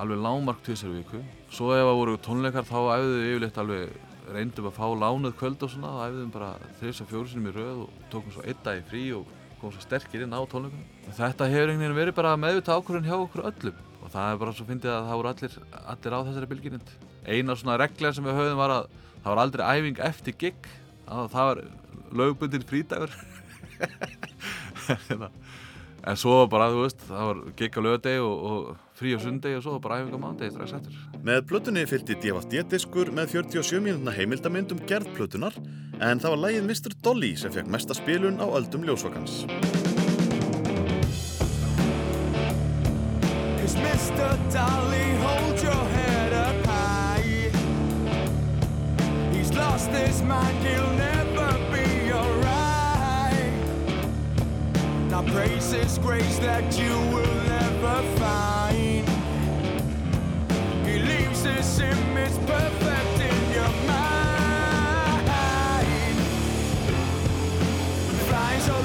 alveg lágmark tvisar viku. Svo ef það voru tónleikar þá æfðum við yfirleitt alveg reyndum að fá lánuð kvöld og svona þá æfðum bara þrjus og fjóru sinum í röð og tókum svo einn dag í frí og komum svo sterkir inn á tónleikum þetta hefur einhvern veginn verið bara meðvitað ákvörðun hjá okkur öllum. Og það er bara svo fyndið að það voru allir, allir á þessari bylginind eina svona regla sem við höfðum var að það var aldrei æfing eftir gig að það var lögbundin frídagur en svo bara, þú veist, það var gig á lögadegi og, og frí á sundegi og svo bara æfinga mándegi strax eftir. Með plötunni fylgdi DVD-diskur með 47 mínútna heimildamynd um gerð plötunar en það var lægið Mr. Dolly sem fekk mesta spilun á öldum ljósvakans. Cause Mr. Dolly, hold lost his mind, he'll never be alright. Now praise his grace that you will never find. He leaves his image perfect in your mind. Flying so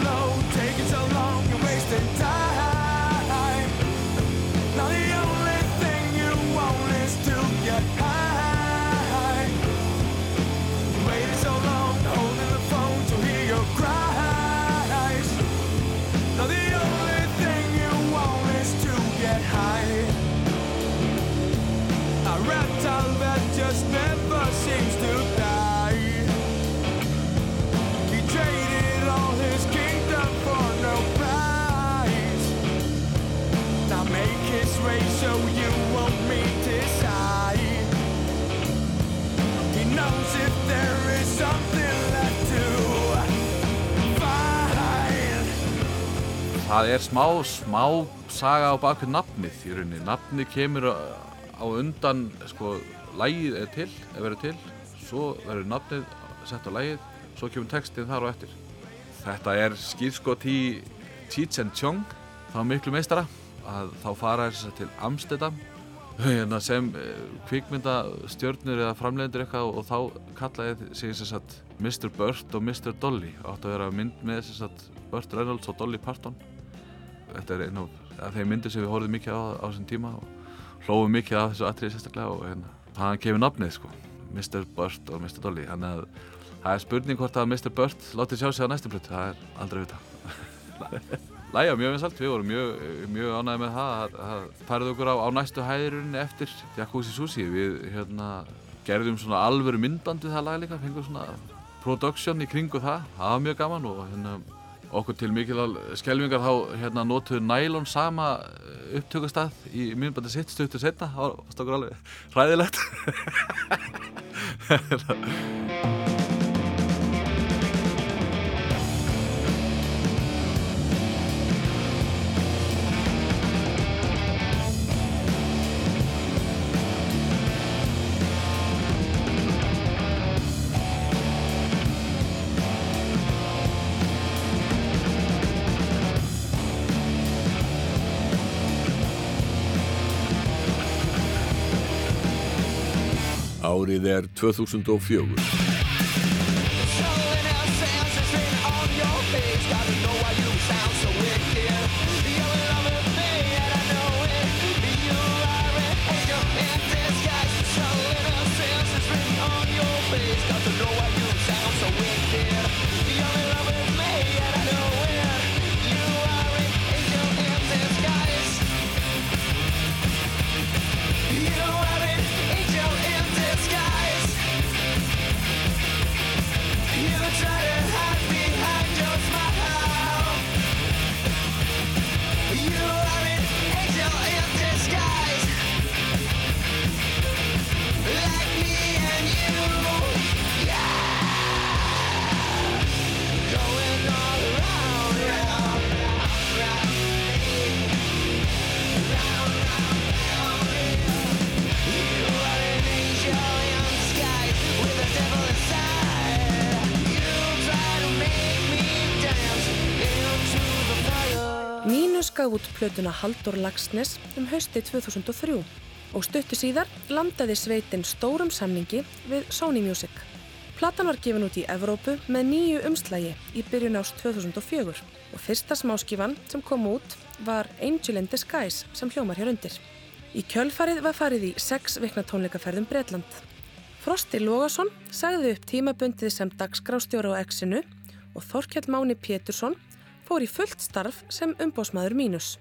Það er smá, smá saga á bakvið nafnið í rauninni. Nafnið kemur á undan, sko, lægið er til, er verið til, svo verður nafnið sett á lægið, svo kemur textið þar og eftir. Þetta er skýrskot í Cheech and Chong, þá miklu meistara, að þá fara þess að til Amsterdam hérna sem eh, kvikmyndastjörnur eða framleiðendur eitthvað og þá kallaði sig sem sagt Mr. Burt og Mr. Dolly átt að vera mynd með sem sagt Burt Reynolds og Dolly Parton þetta er einn af þeim myndir sem við horfðum mikið á á þessum tíma og hlófum mikið af þessu atriði sérstaklega og hérna, hann kemur nafnið sko Mr. Burt og Mr. Dolly þannig að það er spurning hvort að Mr. Burt látið sjá sig á næstu plötu, það er aldrei vita Læja, mjög vinsalt, við vorum mjög, mjög ánægði með það að- að færið okkur á, á næstu hæðirunni eftir Jacuzzi Sushi við hérna gerðum svona alvöru myndbandi það lag líka, fengum svona production í kringu það, það var mjög gaman og hérna okkur til mikil skelvingar þá hérna notuðu nælon sama upptökustað í myndbandi sitt stuttur setna, það var stokkur alveg hræðilegt Árið er 2004. plötuna Haldur Lagsnes um hausti 2003 og stuttu síðar landaði sveitin stórum samningi við Sony Music. Platan var gefin út í Evrópu með nýju umslægi í byrjun ást 2004 og fyrsta smáskifan sem kom út var Angel in Disguise sem hljómar hér undir. Í kjölfarið var farið í sex vikna tónleikaferðum Bretland. Frosti Lógason sagði upp tímabundið sem dagskrástjóra á Exinu og Þorkjall Máni Pétursson fór í fullt starf sem umbósmaður mínus.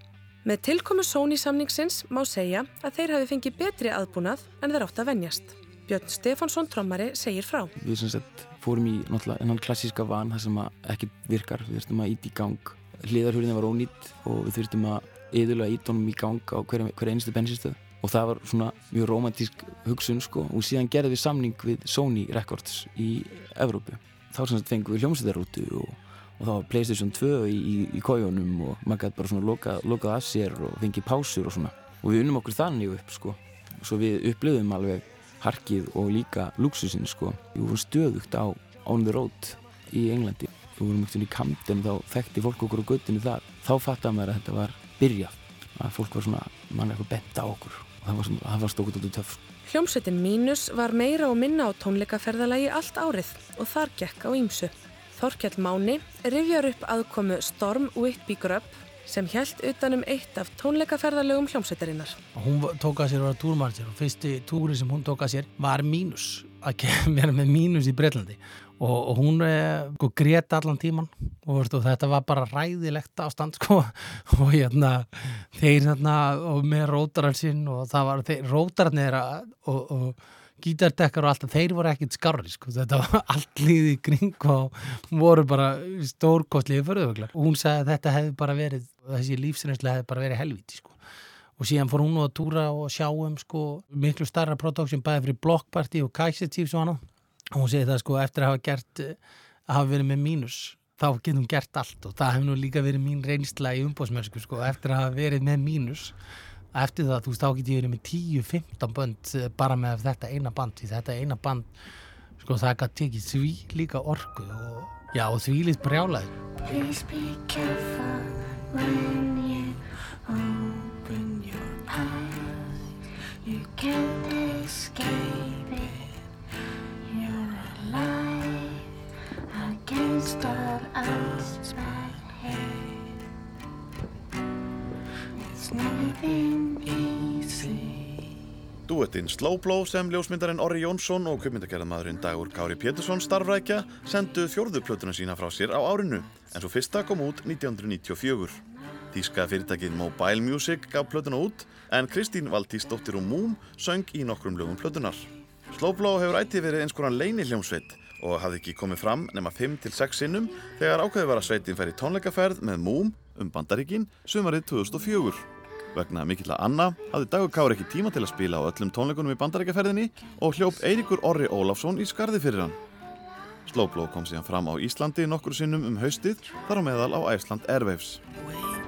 Með tilkomu Sony samningsins má segja að þeir hafi fengið betri aðbúnað en þeir átt að venjast. Björn Stefánsson trommari segir frá. Við sagt fórum í náttúrulega enn klassíska van þar sem ekkert virkar, við þurftum að íti í gang. Hliðarhurðin var ónýtt og við þurftum að yðurlega ídónum í gang á hverja hver einstu bensinstöð og það var svona mjög romantísk hugsun sko og síðan gerði við samning við Sony Records í Evrópu þá sagt fengum við hljómsveitarútu og, og það var Playstation 2 í, í, í kójónum og maður gæti bara svona lokað, lokað af sér og fengið pásur og svona. Og við unnum okkur þannig upp sko. Svo við upplöðum alveg harkið og líka luxusinn sko. Við vorum stöðugt á On the Road í Englandi. Við vorum ekkert í Camden þá þekkti fólk okkur á göttinu þar. Þá fattaði maður að þetta var byrjað að fólk var svona, mann eitthvað bent á okkur. Og það var, svona- það var stókut út í töff Hljómsveitin Mínus var meira og minna á tónleikaferðalagi allt árið og þar gekk á ímsu. Þorkjall Máni rifjar upp aðkomu Storm Whitby Grubb sem hjælt utanum eitt af tónleikaferðalögum hljómsveitarinnar. Hún tók að sér að vera túrmanager og fyrsti túri sem hún tók að sér var mínus að vera með mínus í Breitlandi og, og hún eh, sko, grét allan tíman og, veist, og þetta var bara ræðilegt ástand sko og hérna þeir hérna og með rótarar sinn og það var þeir, rótararnir og, og gítardekkar og allt þeir voru ekkit skarri sko. Þetta var allt líði kring og voru bara stórkostliði förðuvöglar og hún sagði að þetta hefði bara verið þessi lífsreynslega hefði bara verið helviti sko. Og síðan fór hún nú að túra og sjá um sko miklu starra production bæði fyrir Block Party og Chiefs og annað. Og hún segi það sko eftir að hafa gert eh, að hafa verið með mínus þá getur hún gert allt. Og það hefur nú líka verið mín reynsla í umbóðsmennsku sko eftir að hafa verið með mínus eftir það, þú veist, þá get ég verið með 10-15 bönd eh, bara með þetta eina band því þetta eina band sko það gæti tekið því líka orku og já, og því lít brjálaði Please be careful when you open your eyes. You can't escape it. You're alive against all odds, Duettinn Slowblow sem ljósmyndarinn Orri Jónsson og kvipmyndagerðamaðurinn Dagur Kári Pétursson starfrækja sendu fjórðu plötuna sína frá sér á árinu en svo fyrsta kom út 1994. Þíska fyrirtækið Mobile Music gaf plötuna út en Kristín Valtísdóttir og Múm söng í nokkrum lögum plötunar. Slowblow hefur ættið verið eins konar leini hljómsveit og hafði ekki komið fram nema 5-6 sinnum þegar ákveði var að sveitin færi tónleikaferð með Múm um Bandaríkin sumarið 2004. Vegna mikill að Anna hafði Dagur Kári ekki tíma til að spila á öllum tónleikunum í bandarækjaferðinni og hljóp Eiríkur Orri Ólafsson í skarði fyrir hann. Slowblow kom síðan fram á Íslandi nokkur sinnum um haustið þar á meðal á Iceland Airwaves. Wake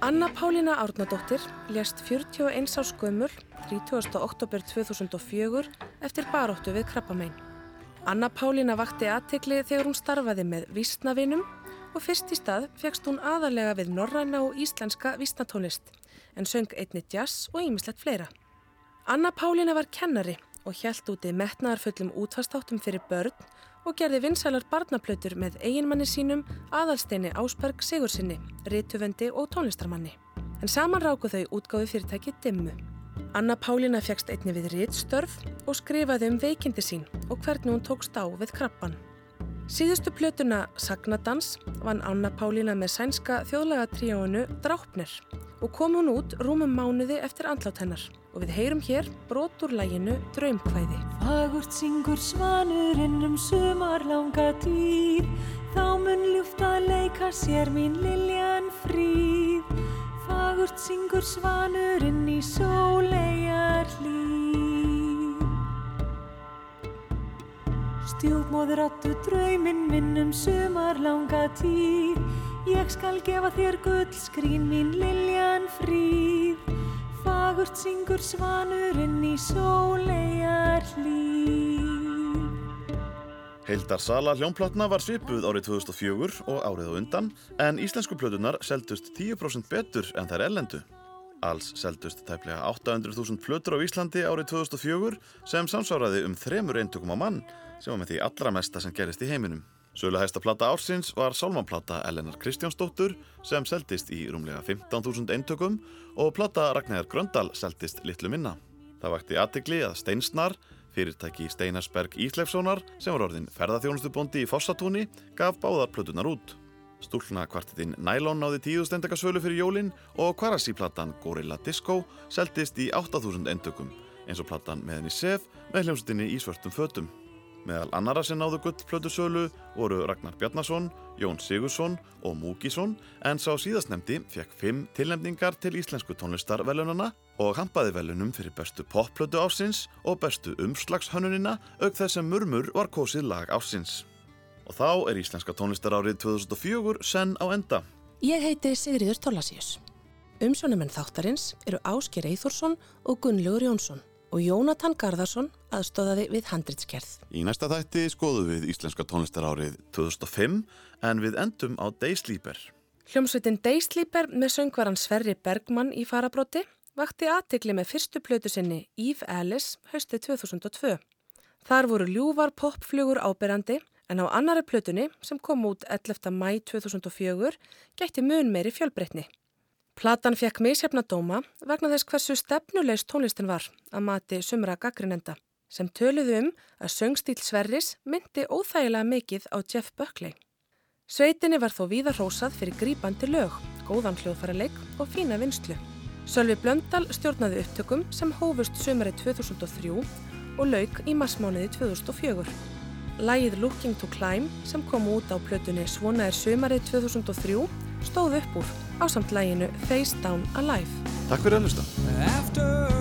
Anna Pálína Árnadóttir lést 41 árs gömul 30. oktober 2004 eftir baróttu við krabbamein. Anna Pálína vakti aðtekli þegar hún starfaði með vísnavinum og fyrst í stað fegst hún aðalega við norræna og íslenska vísnatónlist en söng einni jazz og ýmislegt fleira. Anna Pálína var kennari og hjælt úti metnaðarfullum útfastáttum fyrir börn og gerði vinsælar barnaplautur með eiginmanni sínum aðalsteini Ásberg Sigursinni, rituvendi og tónlistarmanni. En saman ráku þau útgáfi fyrirtæki Dimmu. Anna Pálína fegst einni við ritstörf og skrifaði um veikindi sín og hvernig hún tókst á við krabban. Síðustu plötuna Sagnadans vann Anna Pálína með sænska þjóðlega tríóinu Drápnir og kom hún út rúmum mánuði eftir andlát hennar. Og við heyrum hér brot úr læginu Draumkvæði. Fagurt syngur svanurinn um sumarlanga tíð. Þá mun ljúft að leika sér mín liljan fríð. Fagurt syngur svanurinn í sólegar hlýð Stjúpmóður áttu drauminn minn um sumarlanga tíð. Ég skal gefa þér gullskrín mín liljan fríð Fagurt syngur svanurinn í sólegar hlýð Heildar sala hljómplatna var svipuð árið 2004 og árið á undan en íslensku plötunar seldust 10% betur en þær ellendu. Alls seldust tæplega 800.000 plötur á Íslandi árið 2004 sem samsáraði um þremur eintökum á mann sem var með því allra mesta sem gerist í heiminum. Söluhæsta plata ársins var Sálmanplata Elenar Kristjánsdóttur sem seldist í rúmlega 15.000 eintökum og plata Ragnæðar Gröndal seldist litlu minna. Það vakti aðtegli að Steinsnar, Fyrirtæki Steinarsberg Ísleifssonar sem var orðin ferðarþjónustubóndi í Fossatúni gaf báðar plötunar út. Stúlna kvartetinn Nylon náði tíu stendakasölu fyrir jólin og kvarasíplatan Gorilla Disco seldist í 8000 endökum eins og platan með henni Sef með hljómsveitinni í svörtum fötum. Meðal annara sem náðu gullplötu sölu voru Ragnar Bjarnason, Jón Sigursson og Múkisson en sá síðastnemdi fekk fimm tilnefningar til íslensku tónlistarvelunana og hampaði velunum fyrir bestu popplötu ásins og bestu umslagshönnunina auk þess sem murmur var kosið lag ásins. Og þá er íslenska tónlistarárið 2004 senn á enda. Ég heiti Sigriður Tólasíus. Umsjónumenn þáttarins eru Ásker Eithórsson og Gunnlaugur Jónsson og Jónatan Garðarsson aðstóðaði við handritskerð. Í næsta þætti skoðum við íslenska tónlistarárið 2005 en við endum á Daysleeper. Hljómsveitin Daysleeper með söngvaran Sverri Bergmann í farabróti vakti aðtikli með fyrstu plötu sinni Eve Alice haustið 2002. Þar voru ljúvar popflugur áberandi en á annari plötunni sem kom út 11. mæ 2004 gætti mun meiri fjölbreytni. Platan fekk misjafna dóma vegna þess hversu stefnulegs tónlistin var að mati sumra gaggrinenda sem töluðu um að söngstíl Sverris myndi óþægilega mikið á Jeff Buckley. Sveitinni var þó víða hrósað fyrir grípandi lög, góðan hljóðfæraleik og fína vinslu. Sölvi Blöndal stjórnaði upptökum sem hófust sumari 2003 og lauk í massmániði 2004. Lægið Looking to Climb sem kom út á plötunni Svona er sumarið 2003 stóð upp úr á samt læginu Face Down Alive. Takk fyrir að hlusta. After